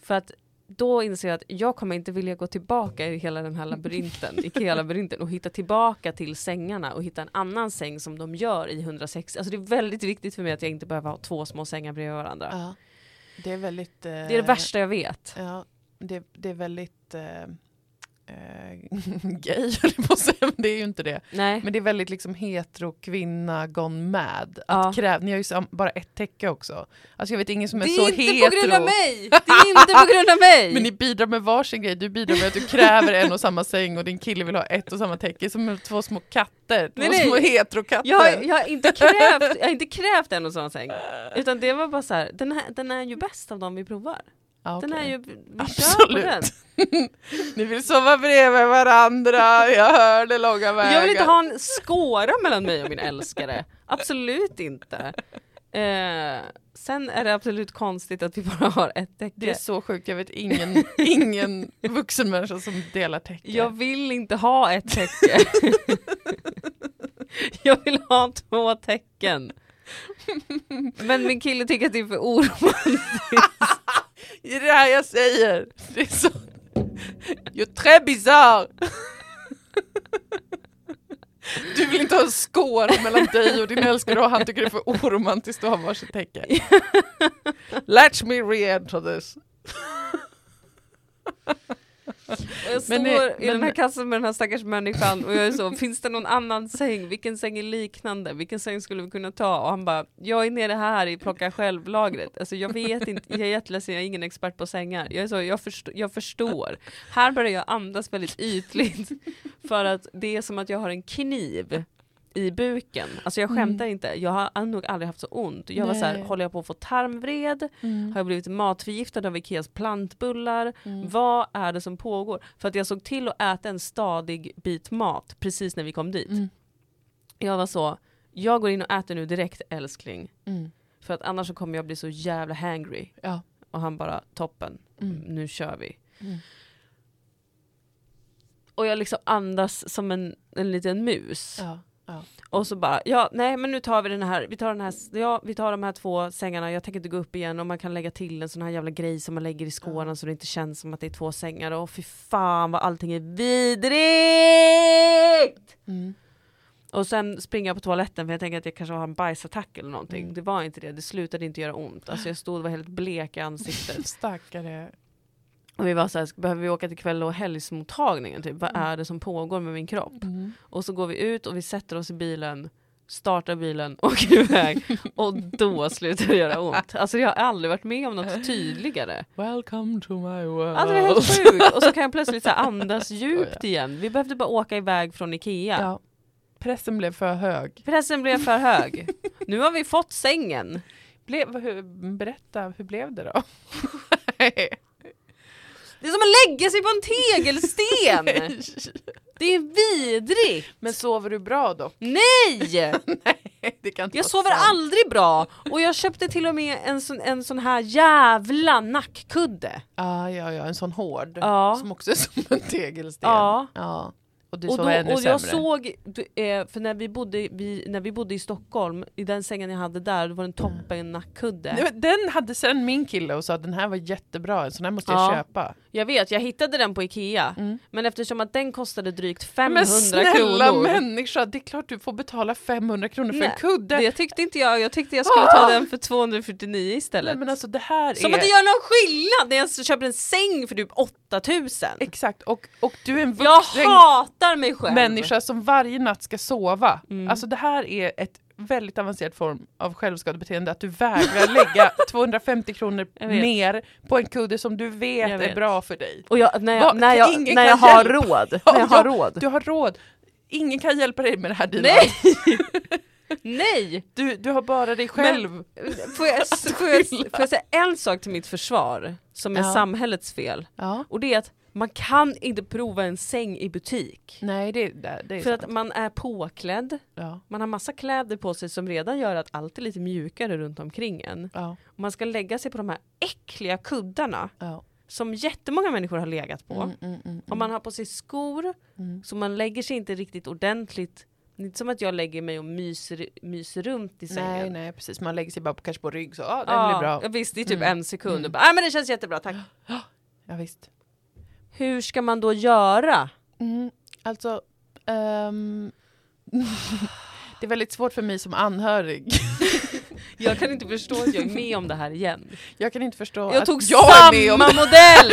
För att då inser jag att jag kommer inte vilja gå tillbaka i hela den här labyrinten, Ikea-labyrinten och hitta tillbaka till sängarna och hitta en annan säng som de gör i 160. Alltså det är väldigt viktigt för mig att jag inte behöver ha två små sängar bredvid varandra. Ja. Det är väldigt... eh, Det är det värsta jag vet. Ja, det, det är väldigt eh, eh, gay, på säga, men det är ju inte det. Nej. Men det är väldigt liksom hetero kvinna gone mad. Ja. Att kräv, ni har ju bara ett täcke också. Alltså jag vet ingen som är, Det så är inte hetero. på grund av mig! Det är inte på grund av mig! Men ni bidrar med varsin grej. Du bidrar med att du kräver en och samma säng och din kille vill ha ett och samma täcke. Som två små katter. Två Nej, nej. små heterokatter. jag, har, jag, har inte krävt, jag har inte krävt en och samma säng. Utan det var bara så här, den, här, den är ju bäst av dem vi provar. Ja, Den okej. är ju, vi kör på Absolut. den. Ni vill sova bredvid varandra, jag hör det långa vägar. Jag vill inte ha en skåra mellan mig och min älskare. Absolut inte. Eh, sen är det absolut konstigt att vi bara har ett täcke. Det är så sjukt, jag vet ingen, ingen vuxen människa som delar täcke. Jag vill inte ha ett täcke. jag vill ha två täcken. Men min kille tycker att det är för oromantiskt. Det är det här jag säger. Det är så... You're très bizarre. Du vill inte ha en skår mellan dig och din älskare och han tycker det är för oromantiskt att ha varsitt täcke. Let me re-enter this. Och jag står Men i den här kassan med den här stackars människan och jag är så, finns det någon annan säng? Vilken säng är liknande? Vilken säng skulle vi kunna ta? Och han bara, jag är nere här i plocka själv-lagret. Alltså jag vet inte, jag är jätteledsen, jag är ingen expert på sängar. Jag är så, jag, förstå, jag förstår. Här börjar jag andas väldigt ytligt för att det är som att jag har en kniv i buken. Alltså jag skämtar inte, jag har nog aldrig haft så ont. Jag var så här, Nej. håller jag på att få tarmvred? Har jag blivit matförgiftad av Ikeas plantbullar? Mm. Vad är det som pågår? För att jag såg till att äta en stadig bit mat precis när vi kom dit. Mm. Jag var så, jag går in och äter nu direkt älskling. Mm. För att annars så kommer jag bli så jävla hangry. Ja. Och han bara, toppen, Mm. nu kör vi. Mm. Och jag liksom andas som en, en liten mus. Ja. Ja. Och så bara, ja nej men nu tar vi den här, vi tar den här, ja vi tar de här två sängarna, jag tänker inte gå upp igen och man kan lägga till en sån här jävla grej som man lägger i skåren Ja. så det inte känns som att det är två sängar och fy fan vad allting är vidrigt! Mm. Och sen springer jag på toaletten för jag tänker att jag kanske har en bajsattack eller någonting. Mm. Det var inte det, det slutade inte göra ont. Alltså jag stod och var helt blek i ansiktet. Stackare. Och vi var så här, behöver vi åka till kväll och helgsmottagningen typ? Vad Mm. är det som pågår med min kropp? Mm. Och så går vi ut och vi sätter oss i bilen startar bilen, åker iväg och då slutar det göra ont. Alltså jag har aldrig varit med om något tydligare. Welcome to my world. Alltså det är helt sjukt. Och så kan jag plötsligt så andas djupt igen. Vi behövde bara åka iväg från Ikea. ja. Pressen blev för hög. Pressen blev för hög. Nu har vi fått sängen. Blev, hur, berätta, hur blev det då? Det är som att lägga sig på en tegelsten! Det är vidrigt! Men sover du bra då? Nej! det kan inte Jag sover sant. aldrig bra! Och jag köpte till och med en sån, en sån här jävla nackkudde. Ah, ja, ja, en sån hård. Ja. Som också är som en tegelsten. Ja. ja. Och du Och, sover då, ännu och jag såg, eh, för när vi, bodde, vi, när vi bodde i Stockholm, i den sängen jag hade där, då var det en toppen nackkudde. Den hade sen min kille och sa att den här var jättebra, en sån här måste jag Ja. köpa. Jag vet, jag hittade den på Ikea, Mm. men eftersom att den kostade drygt 500 Men snälla kronor. människa, det är klart du får betala 500 kronor för Nej, en kudde. Det tyckte inte jag, jag tyckte jag skulle ta den för 249 istället. Nej, men alltså det här Som är... att det gör någon skillnad när jag köper en säng för typ 8000! Exakt, och, och du är en Jag vuxen hatar mig själv! människa som varje natt ska sova. Mm. Alltså det här är ett väldigt avancerad form av självskadebeteende, att du vägrar lägga 250 kronor vet. mer på en kudde som du vet, Jag är vet. bra för dig. Och jag, när jag, Vad- när jag, när jag har råd, Ja, när jag har råd. Du har råd. Ingen kan hjälpa dig med det här Dilan. Nej! Nej! Du, du har bara dig själv. Får jag, får, jag, får jag säga en sak till mitt försvar, som är Ja. samhällets fel? Ja. Och det är att man kan inte prova en säng i butik. Nej, det, det, det är För sant. att man är påklädd, Ja. man har massa kläder på sig som redan gör att allt är lite mjukare runt omkring en. Ja. Och man ska lägga sig på de här äckliga kuddarna Ja. som jättemånga människor har legat på. Mm, mm, mm, Om man har på sig skor, mm. så man lägger sig inte riktigt ordentligt. Det är inte som att jag lägger mig och myser, myser runt i sängen. Nej, nej, precis. Man lägger sig bara på, kanske på rygg så, ja, den Ja, blir bra. ja, visst, det är typ Mm. en sekund. Mm. Och bara, "Ah, men det känns jättebra, tack. Ja, visst. Hur ska man då göra? Mm, alltså, ehm, det är väldigt svårt för mig som anhörig. Jag kan inte förstå att jag är med om det här igen. Jag kan inte förstå Jag att tog jag är med om samma modell!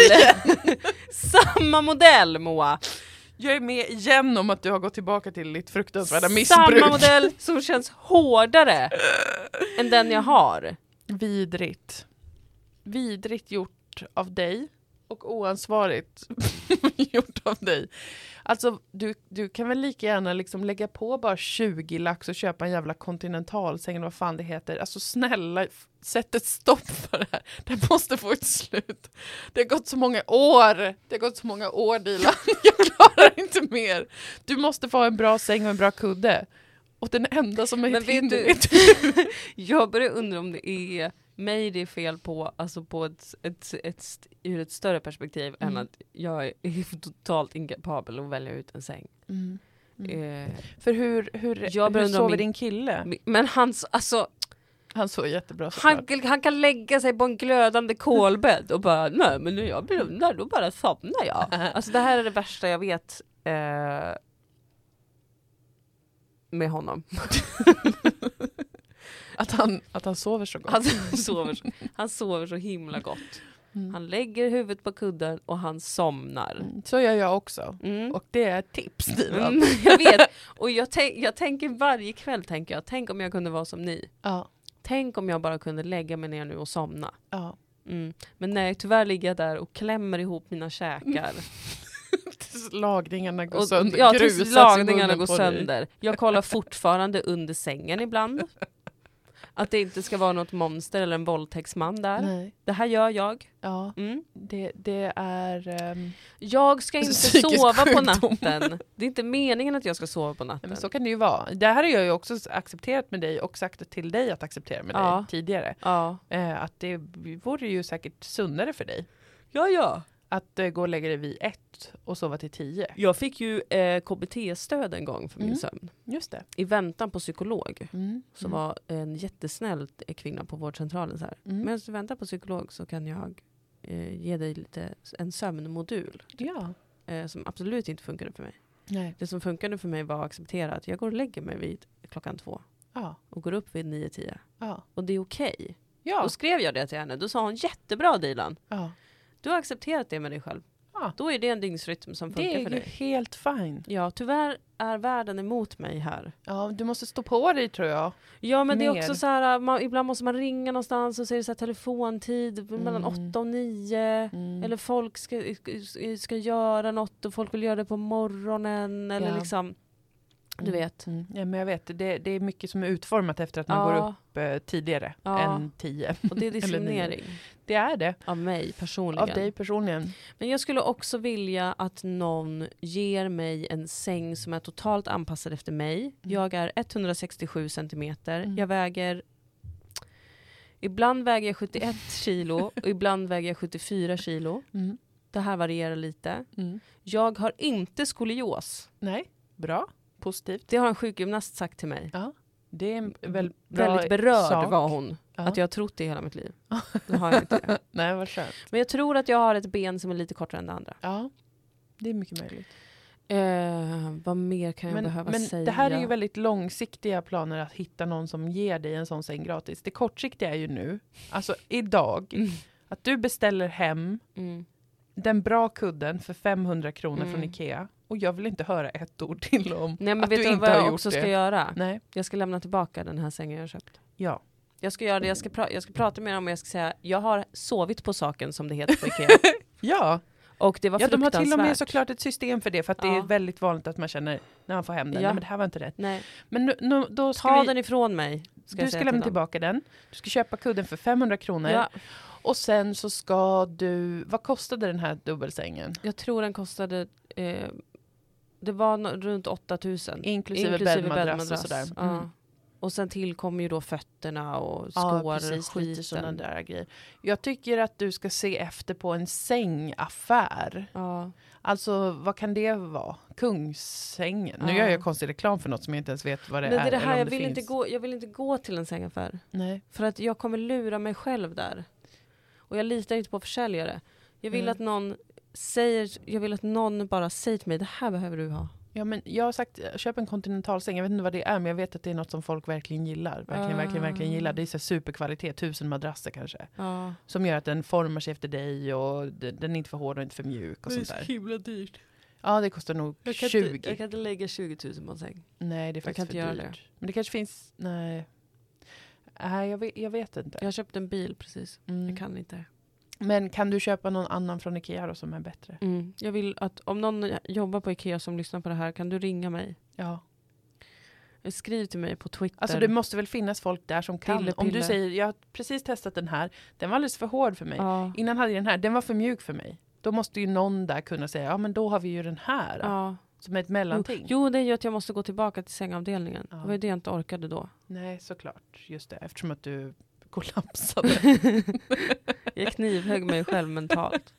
samma modell Moa! Jag är med igen om att du har gått tillbaka till ditt fruktansvärda missbruk. Samma modell som känns hårdare än den jag har. Vidrigt. Vidrigt gjort av dig och oansvarigt gjort av dig. Alltså du, du kan väl lika gärna liksom lägga på bara 20 lax och köpa en jävla kontinentalsäng eller vad fan det heter. Alltså snälla, sätt ett stopp för det här. Det måste få ett slut. Det har gått så många år. Det har gått så många år Dilan. Jag klarar inte mer. Du måste få en bra säng och en bra kudde. Och den enda som är Men ett hinder du- är du. Jag börjar undra om det är mig det är fel på, alltså på ett, ett, ett, ur ett större perspektiv än Mm. att jag är totalt inkapabel att välja ut en säng. Mm. Mm. Eh, För hur, hur, Jag hur sover min- din kille? men hans, alltså Han sover jättebra han, han kan lägga sig på en glödande kolbädd och bara nej men när jag blundar då bara somnar jag. Alltså det här är det värsta jag vet eh, med honom. Att, han, att han sover så gott. Han sover, så- han sover så himla gott. Mm. Han lägger huvudet på kudden och han somnar. Mm, Så gör jag också. Mm. Och det är ett tips. Mm, jag vet, och jag, tänk, jag tänker varje kväll, tänker jag, tänk om jag kunde vara som ni. Ja, Tänk om jag bara kunde lägga mig ner nu och somna. ja. Mm. Men nej, tyvärr ligger jag där och klämmer ihop mina käkar. Tills lagningarna går Och, sönder. ja, tills lagningarna går sönder. Jag kollar fortfarande under sängen ibland. Att det inte ska vara något monster eller en våldtäktsman där. Nej. Det här gör jag. Ja, Mm. det, det är... ehm, Jag ska inte Psykisk sova på sjukdom. natten. Det är inte meningen att jag ska sova på natten. men så kan det ju vara. Det här har jag ju också accepterat med dig och sagt till dig att acceptera med Ja. dig tidigare. Ja. Eh, att det vore ju säkert sundare för dig. ja, ja. Att eh, gå och lägga dig vid ett och sova till tio. Jag fick ju eh, KBT-stöd en gång för min Mm. sömn. Just det. I väntan på psykolog. Mm. Så var en jättesnäll kvinna på vårdcentralen så här. Mm. Medan du väntar på psykolog så kan jag eh, ge dig lite, en sömnmodul. Ja. Eh, som absolut inte funkade för mig. Nej. Det som funkade för mig var att acceptera att jag går och lägger mig vid klockan två. Ja. Och går upp vid nio tio Ja. Och det är okej. Ja. Då skrev jag det till henne. Då sa hon jättebra Dilan. ja. Du har accepterat det med dig själv. Ja. Då är det en dygnsrytm som funkar Det är för ju dig. helt fine. Ja, tyvärr är världen emot mig här. Ja, du måste stå på dig tror jag. Ja men det är Mer. också så här, man, ibland måste man ringa någonstans och så är det så här telefontid mellan Mm. 8 och 9. Mm. Eller folk ska, ska göra något och folk vill göra det på morgonen. Eller Ja. liksom, du vet. Mm. Ja, men jag vet, det, det är mycket som är utformat efter att man går Ja, upp eh, tidigare Ja. än tio. och det är diskriminering Det är det, av mig personligen. av dig personligen. Men jag skulle också vilja att någon ger mig en säng som är totalt anpassad efter mig. Jag är 167 centimeter. Mm. Jag väger... Ibland väger jag 71 kilo och ibland väger jag 74 kilo. Mm. Det här varierar lite. Mm. Jag har inte skolios. Nej, bra. Positivt. Det har en sjukgymnast sagt till mig. Det är en väl Väldigt berörd sak. var hon. Ja. Att jag har trott det hela mitt liv. Det har jag inte. Nej, vad skönt. Men jag tror att jag har ett ben som är lite kortare än det andra. Ja, det är mycket möjligt. Eh, vad mer kan jag Men, behöva men säga? det här är ju väldigt långsiktiga planer att hitta någon som ger dig en sån säng gratis. Det kortsiktiga är ju nu, alltså idag, Mm. att du beställer hem Mm. den bra kudden för 500 kronor Mm. från Ikea. Och jag vill inte höra ett ord till om Nej men att vet du inte vad jag också det. ska göra? Nej, Jag ska lämna tillbaka den här sängen jag har köpt. ja. Jag ska göra det, jag ska, jag ska prata med dem och jag ska säga jag har sovit på saken som det heter på Ikea. Ja, och det var ja de har till och med såklart ett system för det. För att det Ja. är väldigt vanligt att man känner när man får hem den, Ja. nej men det här var inte rätt. Nej, Men nu, nu, då ska ta vi, den ifrån mig. Ska du ska lämna tillbaka den. Du ska köpa kudden för 500 kronor. Ja, Och sen så ska du, vad kostade den här dubbelsängen? jag tror den kostade, eh, det var no- runt 8000. Inklusive, bäddmadrass och sådär. Ja. Mm. Och sen tillkommer ju då fötterna och skor Ja, och precis. Sådana skiten. där grejer. Jag tycker att du ska se efter på en sängaffär. Ja. Alltså, vad kan det vara? Kungssängen. Nu Ja. gör jag konstig reklam för något som jag inte ens vet vad det Men det är. är det här, jag det vill, finns. inte gå, jag vill inte gå till en sängaffär. Nej. För att jag kommer lura mig själv där. Och jag litar inte på försäljare. Jag vill Mm. att någon säger, jag vill att någon bara säger till mig, det här behöver du ha. Ja, men jag har sagt, köp en kontinentalsäng. Jag vet inte vad det är, men jag vet att det är något som folk verkligen gillar. Verkligen, Ah. verkligen, verkligen gillar. Det är så superkvalitet, tusen madrasser kanske. Ja. Som gör att den formar sig efter dig och den är inte för hård och inte för mjuk och sånt där. himla dyrt. Ja, det kostar nog Jag kan, 20. Inte, jag kan inte lägga 20 000 på en säng. Nej, det är jag kan faktiskt inte för göra dyrt. Men det kanske finns, nej. Nej, jag vet, jag vet inte. Jag har köpt en bil precis. Mm. Jag kan inte. Men kan du köpa någon annan från Ikea då som är bättre? Mm. Jag vill att om någon jobbar på Ikea som lyssnar på det här, kan du ringa mig? Ja. Skriv till mig på Twitter. Alltså det måste väl finnas folk där som kan. Pille, Om du pille. säger, jag har precis testat den här, den var alldeles för hård för mig. ja. Innan hade jag den här, den var för mjuk för mig. Då måste ju någon där kunna säga, ja men då har vi ju den här. Ja. Som ett Jo, mellanting. jo, det är ju att jag måste gå tillbaka till sängavdelningen. Ja. Det var ju det jag inte orkade då. Nej, såklart. Just det, eftersom att du kollapsade. Jag knivhögg mig själv mentalt.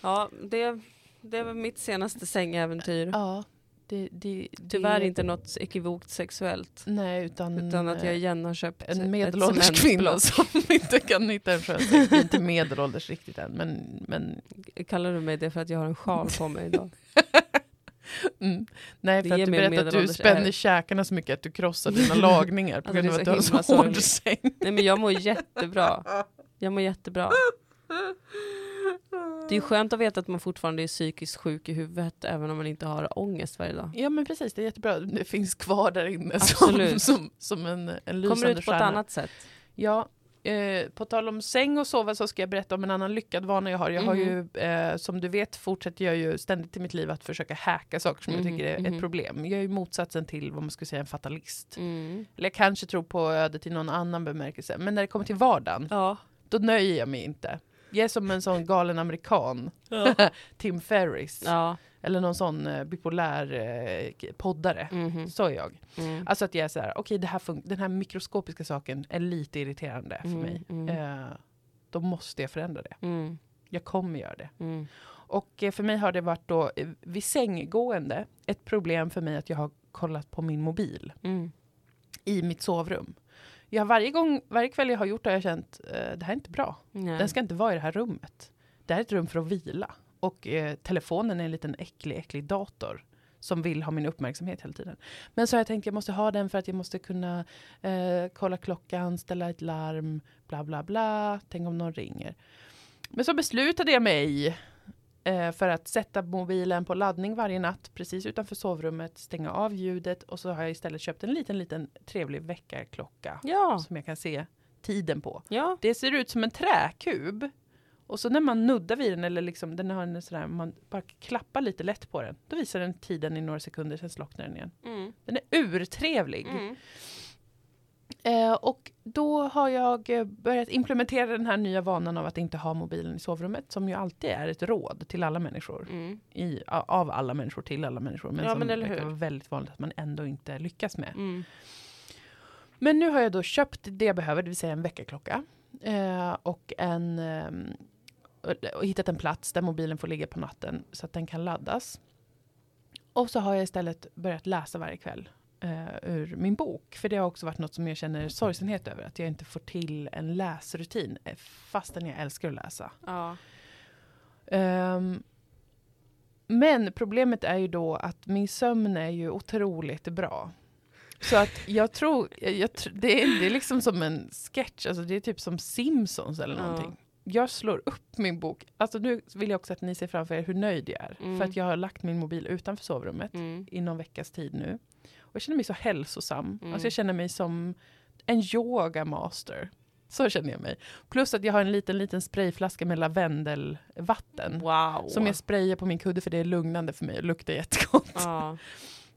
Ja, det, det var mitt senaste sängäventyr. ja, det, det, Tyvärr det, inte något ekivokt sexuellt. Nej, utan, Utan att jag eh, igen har köpt en ett medelålders kvinna som inte kan hitta en är inte medelålders riktigt än, men, men Kallar du mig det för att jag har en sjal på mig idag? mm. Nej, Det för ger att du berättade att du spänner är. käkarna så mycket att du krossar dina lagningar på Alltså, grund det av att du har så hård säng. Nej men jag mår jättebra. Jag mår jättebra. Det är skönt att veta att man fortfarande är psykiskt sjuk i huvudet även om man inte har ångest varje dag. Ja men precis, det är jättebra. Det finns kvar där inne som, Absolut. som, som en, en lysande Kommer ut på ett stjärna. annat sätt. Ja, eh, på tal om säng och sova så ska jag berätta om en annan lyckad vana jag har. Jag har ju, Mhm. eh, som du vet, fortsätter jag ju ständigt i mitt liv att försöka hacka saker som jag Mhm, tycker är mhm. ett problem. Jag är ju motsatsen till vad man skulle säga en fatalist. Mm. Eller jag kanske tror på ödet i någon annan bemärkelse. Men när det kommer till vardagen, Ja. då nöjer jag mig inte. Jag är som en sån galen amerikan, Tim Ferris. ja. Eller någon sån eh, bipolär eh, poddare. Mhm. Så är jag. Mm. Alltså att jag är så här, okej fun- den här mikroskopiska saken är lite irriterande för Mm, mig. mm. Eh, då måste jag förändra det. Mm. Jag kommer göra det. Mm. Och eh, för mig har det varit då vid sänggående ett problem för mig att jag har kollat på min mobil Mm. i mitt sovrum. Jag varje gång, varje kväll jag har gjort det har jag känt, eh, det här är inte bra. Nej. Den ska inte vara i det här rummet. Det här är ett rum för att vila. Och eh, telefonen är en liten äcklig, äcklig dator som vill ha min uppmärksamhet hela tiden. Men så har jag tänkt jag måste ha den för att jag måste kunna eh, kolla klockan, ställa ett larm, bla bla bla. Tänk om någon ringer. Men så beslutade jag mig för att sätta mobilen på laddning varje natt precis utanför sovrummet, stänga av ljudet och så har jag istället köpt en liten, liten trevlig väckarklocka Ja, som jag kan se tiden på. ja. Det ser ut som en träkub. Och så när man nuddar vid den eller liksom den har en sådär, man bara klappar lite lätt på den. Då visar den tiden i några sekunder, sen slocknar den igen. Mm. Den är urtrevlig. Mm. Eh, och då har jag eh, börjat implementera den här nya vanan av att inte ha mobilen i sovrummet, som ju alltid är ett råd till alla människor. Mm. I, av alla människor till alla människor. Men Ja, som men eller verkar hur? vara väldigt vanligt att man ändå inte lyckas med. Mm. Men nu har jag då köpt det jag behöver, det vill säga en väckarklocka. Eh, och en, och- och hittat en plats där mobilen får ligga på natten så att den kan laddas. Och så har jag istället börjat läsa varje kväll eh, ur min bok. För det har också varit något som jag känner sorgsenhet över. Att jag inte får till en läsrutin eh, fastän jag älskar att läsa. Ja. Ehm, men problemet är ju då att min sömn är ju otroligt bra. Så att jag tror, jag, jag, det, är, det är liksom som en sketch, alltså det är typ som Simpsons eller Ja. någonting. Jag slår upp min bok, alltså nu vill jag också att ni ser framför er hur nöjd jag är. Mm. För att jag har lagt min mobil utanför sovrummet Mm. i någon veckas tid nu. Jag känner mig så hälsosam. Mm. Alltså jag känner mig som en yoga master. Så känner jag mig. Plus att jag har en liten, liten sprayflaska med lavendelvatten. Wow. Som jag sprayar på min kudde för det är lugnande för mig och luktar jättegott. Ja.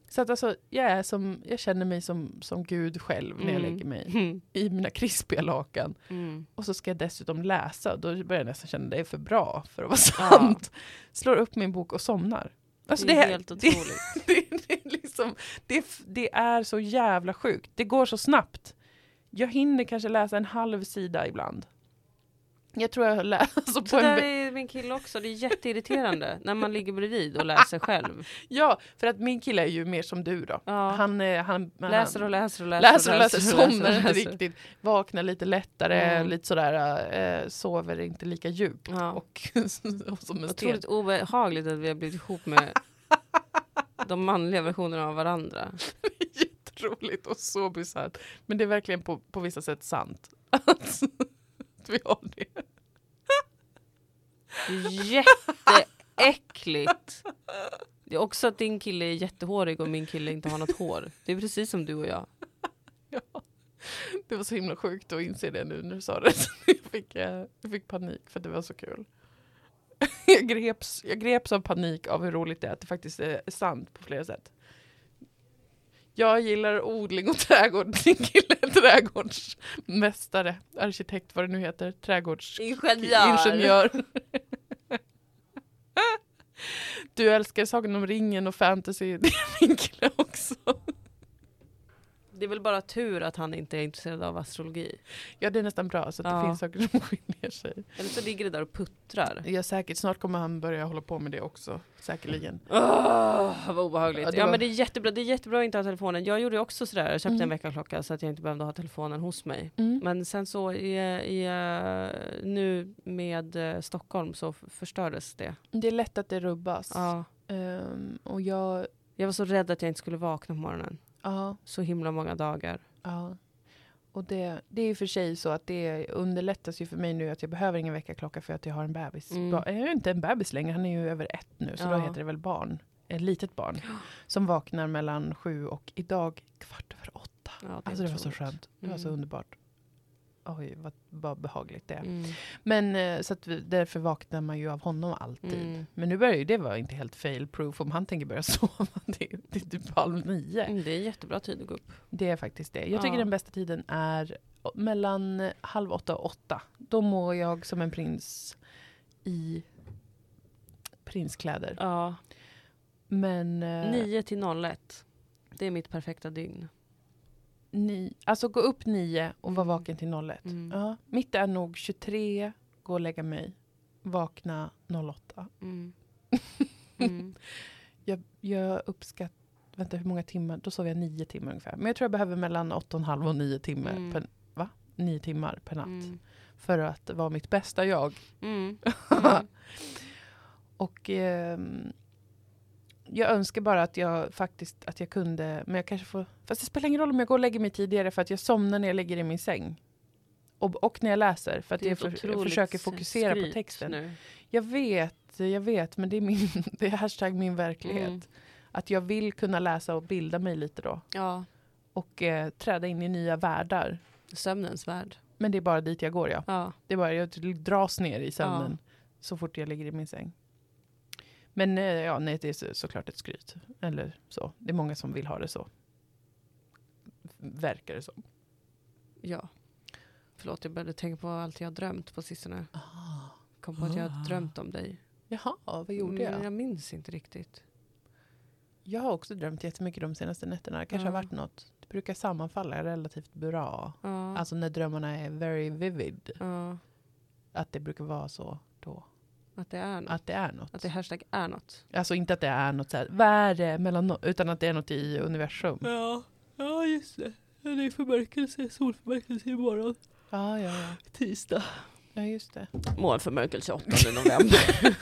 Så att alltså, jag, är som, jag känner mig som, som Gud själv när jag Mm. lägger mig Mm. i mina krispiga lakan. Mm. Och så ska jag dessutom läsa och då börjar jag nästan känna det är för bra för att vara sant. Slår upp min bok och somnar. Alltså det är här- helt det, otroligt. det, det, liksom, det, det är så jävla sjukt. Det går så snabbt. Jag hinner kanske läsa en halv sida ibland. Jag tror jag läser på Så en ve- är min kille också, det är jätteirriterande när man ligger bredvid och läser själv. Ja, för att min kille är ju mer som du då. Ja. Han, eh, han, läser och läser och läser. läser och läser, somnar inte riktigt, vaknar lite lättare, Mm. lite sådär, eh, sover inte lika djupt. Ja. Och, och som en sten. Otroligt obehagligt att vi har blivit ihop med de manliga versionerna av varandra. Jätteroligt och så bisarrt. Men det är verkligen på, på vissa sätt sant. Att, att vi har det. Jätteäckligt. Det är också att din kille är jättehårig och min kille inte har något hår. Det är precis som du och jag. Ja. Det var så himla sjukt att inse det nu när du sa det. Jag fick, eh, jag fick panik för det var så kul. Jag greps, jag greps av panik av hur roligt det är att det faktiskt är sant på flera sätt. Jag gillar odling och trädgård. Din kille är trädgårdsmästare, arkitekt, vad det nu heter. Trädgårds... Ingenjör. Ingenjör. Du älskar Sagan om ringen och fantasy. Det är min kille också. Det är väl bara tur att han inte är intresserad av astrologi. Ja, det är nästan bra så att Ja. det finns saker som skiljer sig. Eller så ligger det där och puttrar. Ja, säkert. Snart kommer han börja hålla på med det också. Säkerligen. Åh, vad obehagligt. Ja, Ja, var- men det är jättebra. Det är jättebra att inte ha telefonen. Jag gjorde också sådär. Jag köpte Mm. en väckarklocka så att jag inte behövde ha telefonen hos mig. Mm. Men sen så i, i, eh, nu med eh, Stockholm så förstördes det. Det är lätt att det rubbas. Ja. Ehm, och jag... Jag var så rädd att jag inte skulle vakna på morgonen. Ja, Så himla många dagar. ja. Och det, det är och för sig så att det underlättas ju för mig nu att jag behöver ingen väckarklocka för att jag har en bebis. Mm. Jag är ju inte en bebis längre, han är ju över ett nu, så då Ja. heter det väl barn. Ett litet barn. Som vaknar mellan sju och idag kvart över åtta. Ja, Alltså det var så skönt. Det var så Mm. underbart. Oj, vad, vad behagligt det är. Mm. Men eh, så att vi, därför vaknar man ju av honom alltid. Mm. Men nu börjar ju det vara inte helt fail proof om han tänker börja sova. Det, det är typ halv nio. Mm, Det är jättebra tid att gå upp. Det är faktiskt det. Jag tycker Ja. den bästa tiden är mellan halv åtta och åtta. Då mår jag som en prins i prinskläder. Ja. Men eh, 9 till 01. Det är mitt perfekta dygn. Ni, alltså gå upp nio och vara Mm. vaken till 01. Mm. Ja, mitt är nog 23, gå och lägga mig, vakna 08. Mm. Mm. Jag, jag uppskattar, vänta hur många timmar, då sov jag nio timmar ungefär. Men jag tror jag behöver mellan åtta och halv och nio timmar, Mm. per, va? Nio timmar per natt. Mm. För att vara mitt bästa jag. Mm. Mm. Och ehm, jag önskar bara att jag faktiskt att jag kunde, men jag kanske får, fast det spelar ingen roll om jag går och lägger mig tidigare för att jag somnar när jag ligger i min säng. Och, och när jag läser, för att jag, för, jag försöker fokusera på texten. nu. Jag vet, jag vet, men det är, min, det är hashtag min verklighet. Mm. Att jag vill kunna läsa och bilda mig lite då. Ja, Och eh, träda in i nya världar. sömnens värld. Men det är bara dit jag går, ja. Ja. Det är bara, jag dras ner i sömnen så fort jag ligger i min säng. Men eh, ja, nej, det är så, såklart ett skryt. Eller så. Det är många som vill ha det så. Verkar det som. ja. Förlåt, jag började tänka på allt jag har drömt på sistone. Kom på att jag har drömt om dig. Jaha, vad gjorde Men jag? jag minns inte riktigt. Jag har också drömt jättemycket de senaste nätterna. Det kanske Ja. har varit något. Det brukar sammanfalla relativt bra. Ja. Alltså när drömmarna är very vivid. ja. Att det brukar vara så då. Att det är något. Att det är något. Att det hashtag är något. Alltså inte att det är något så här, vad är det mellan no-" utan att det är något i universum. Ja, ja just det. Det är förmörkelse, solförmörkelse imorgon. Ja, ja, ja. Tisdag. Ja, just det. Månförmörkelse 8 november.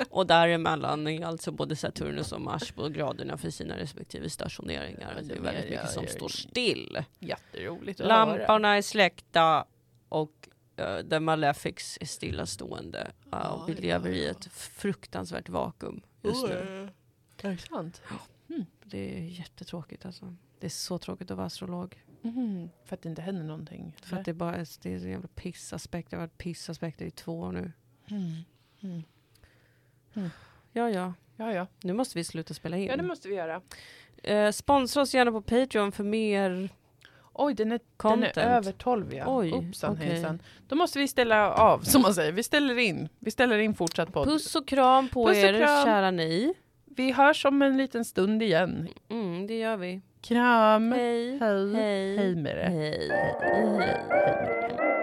och däremellan är alltså både Saturnus och Mars på graderna för sina respektive stationeringar. Ja, Det är väldigt mycket som står ja. still. Jätteroligt att höra. Lamporna är släckta och uh, The Malefics är stillastående. Uh, Ja, och vi ja, lever i ja. ett fruktansvärt vakuum just nu. Är det sant? Det är jättetråkigt alltså. Det är så tråkigt att vara astrolog. Mhm. För att det inte händer någonting? För att det, är bara är, det är en jävla pissaspekt. Det har varit pissaspekter i två år nu. Mm. Mm. Ja, ja. Ja, ja. Nu måste vi sluta spela in. Ja, det måste vi göra. Eh, sponsra oss gärna på Patreon för mer Oj, den är, den är över 12 ja. Oj, okej. hejsan. Då måste vi ställa av, som man säger. Vi ställer in. Vi ställer in fortsatt podd. Puss och kram på Puss er, kram. kära ni. Vi hörs om en liten stund igen. Mm, det gör vi. Kram. Hej. Hej. Hej. Hej med det. Hej. Hej. Hej det.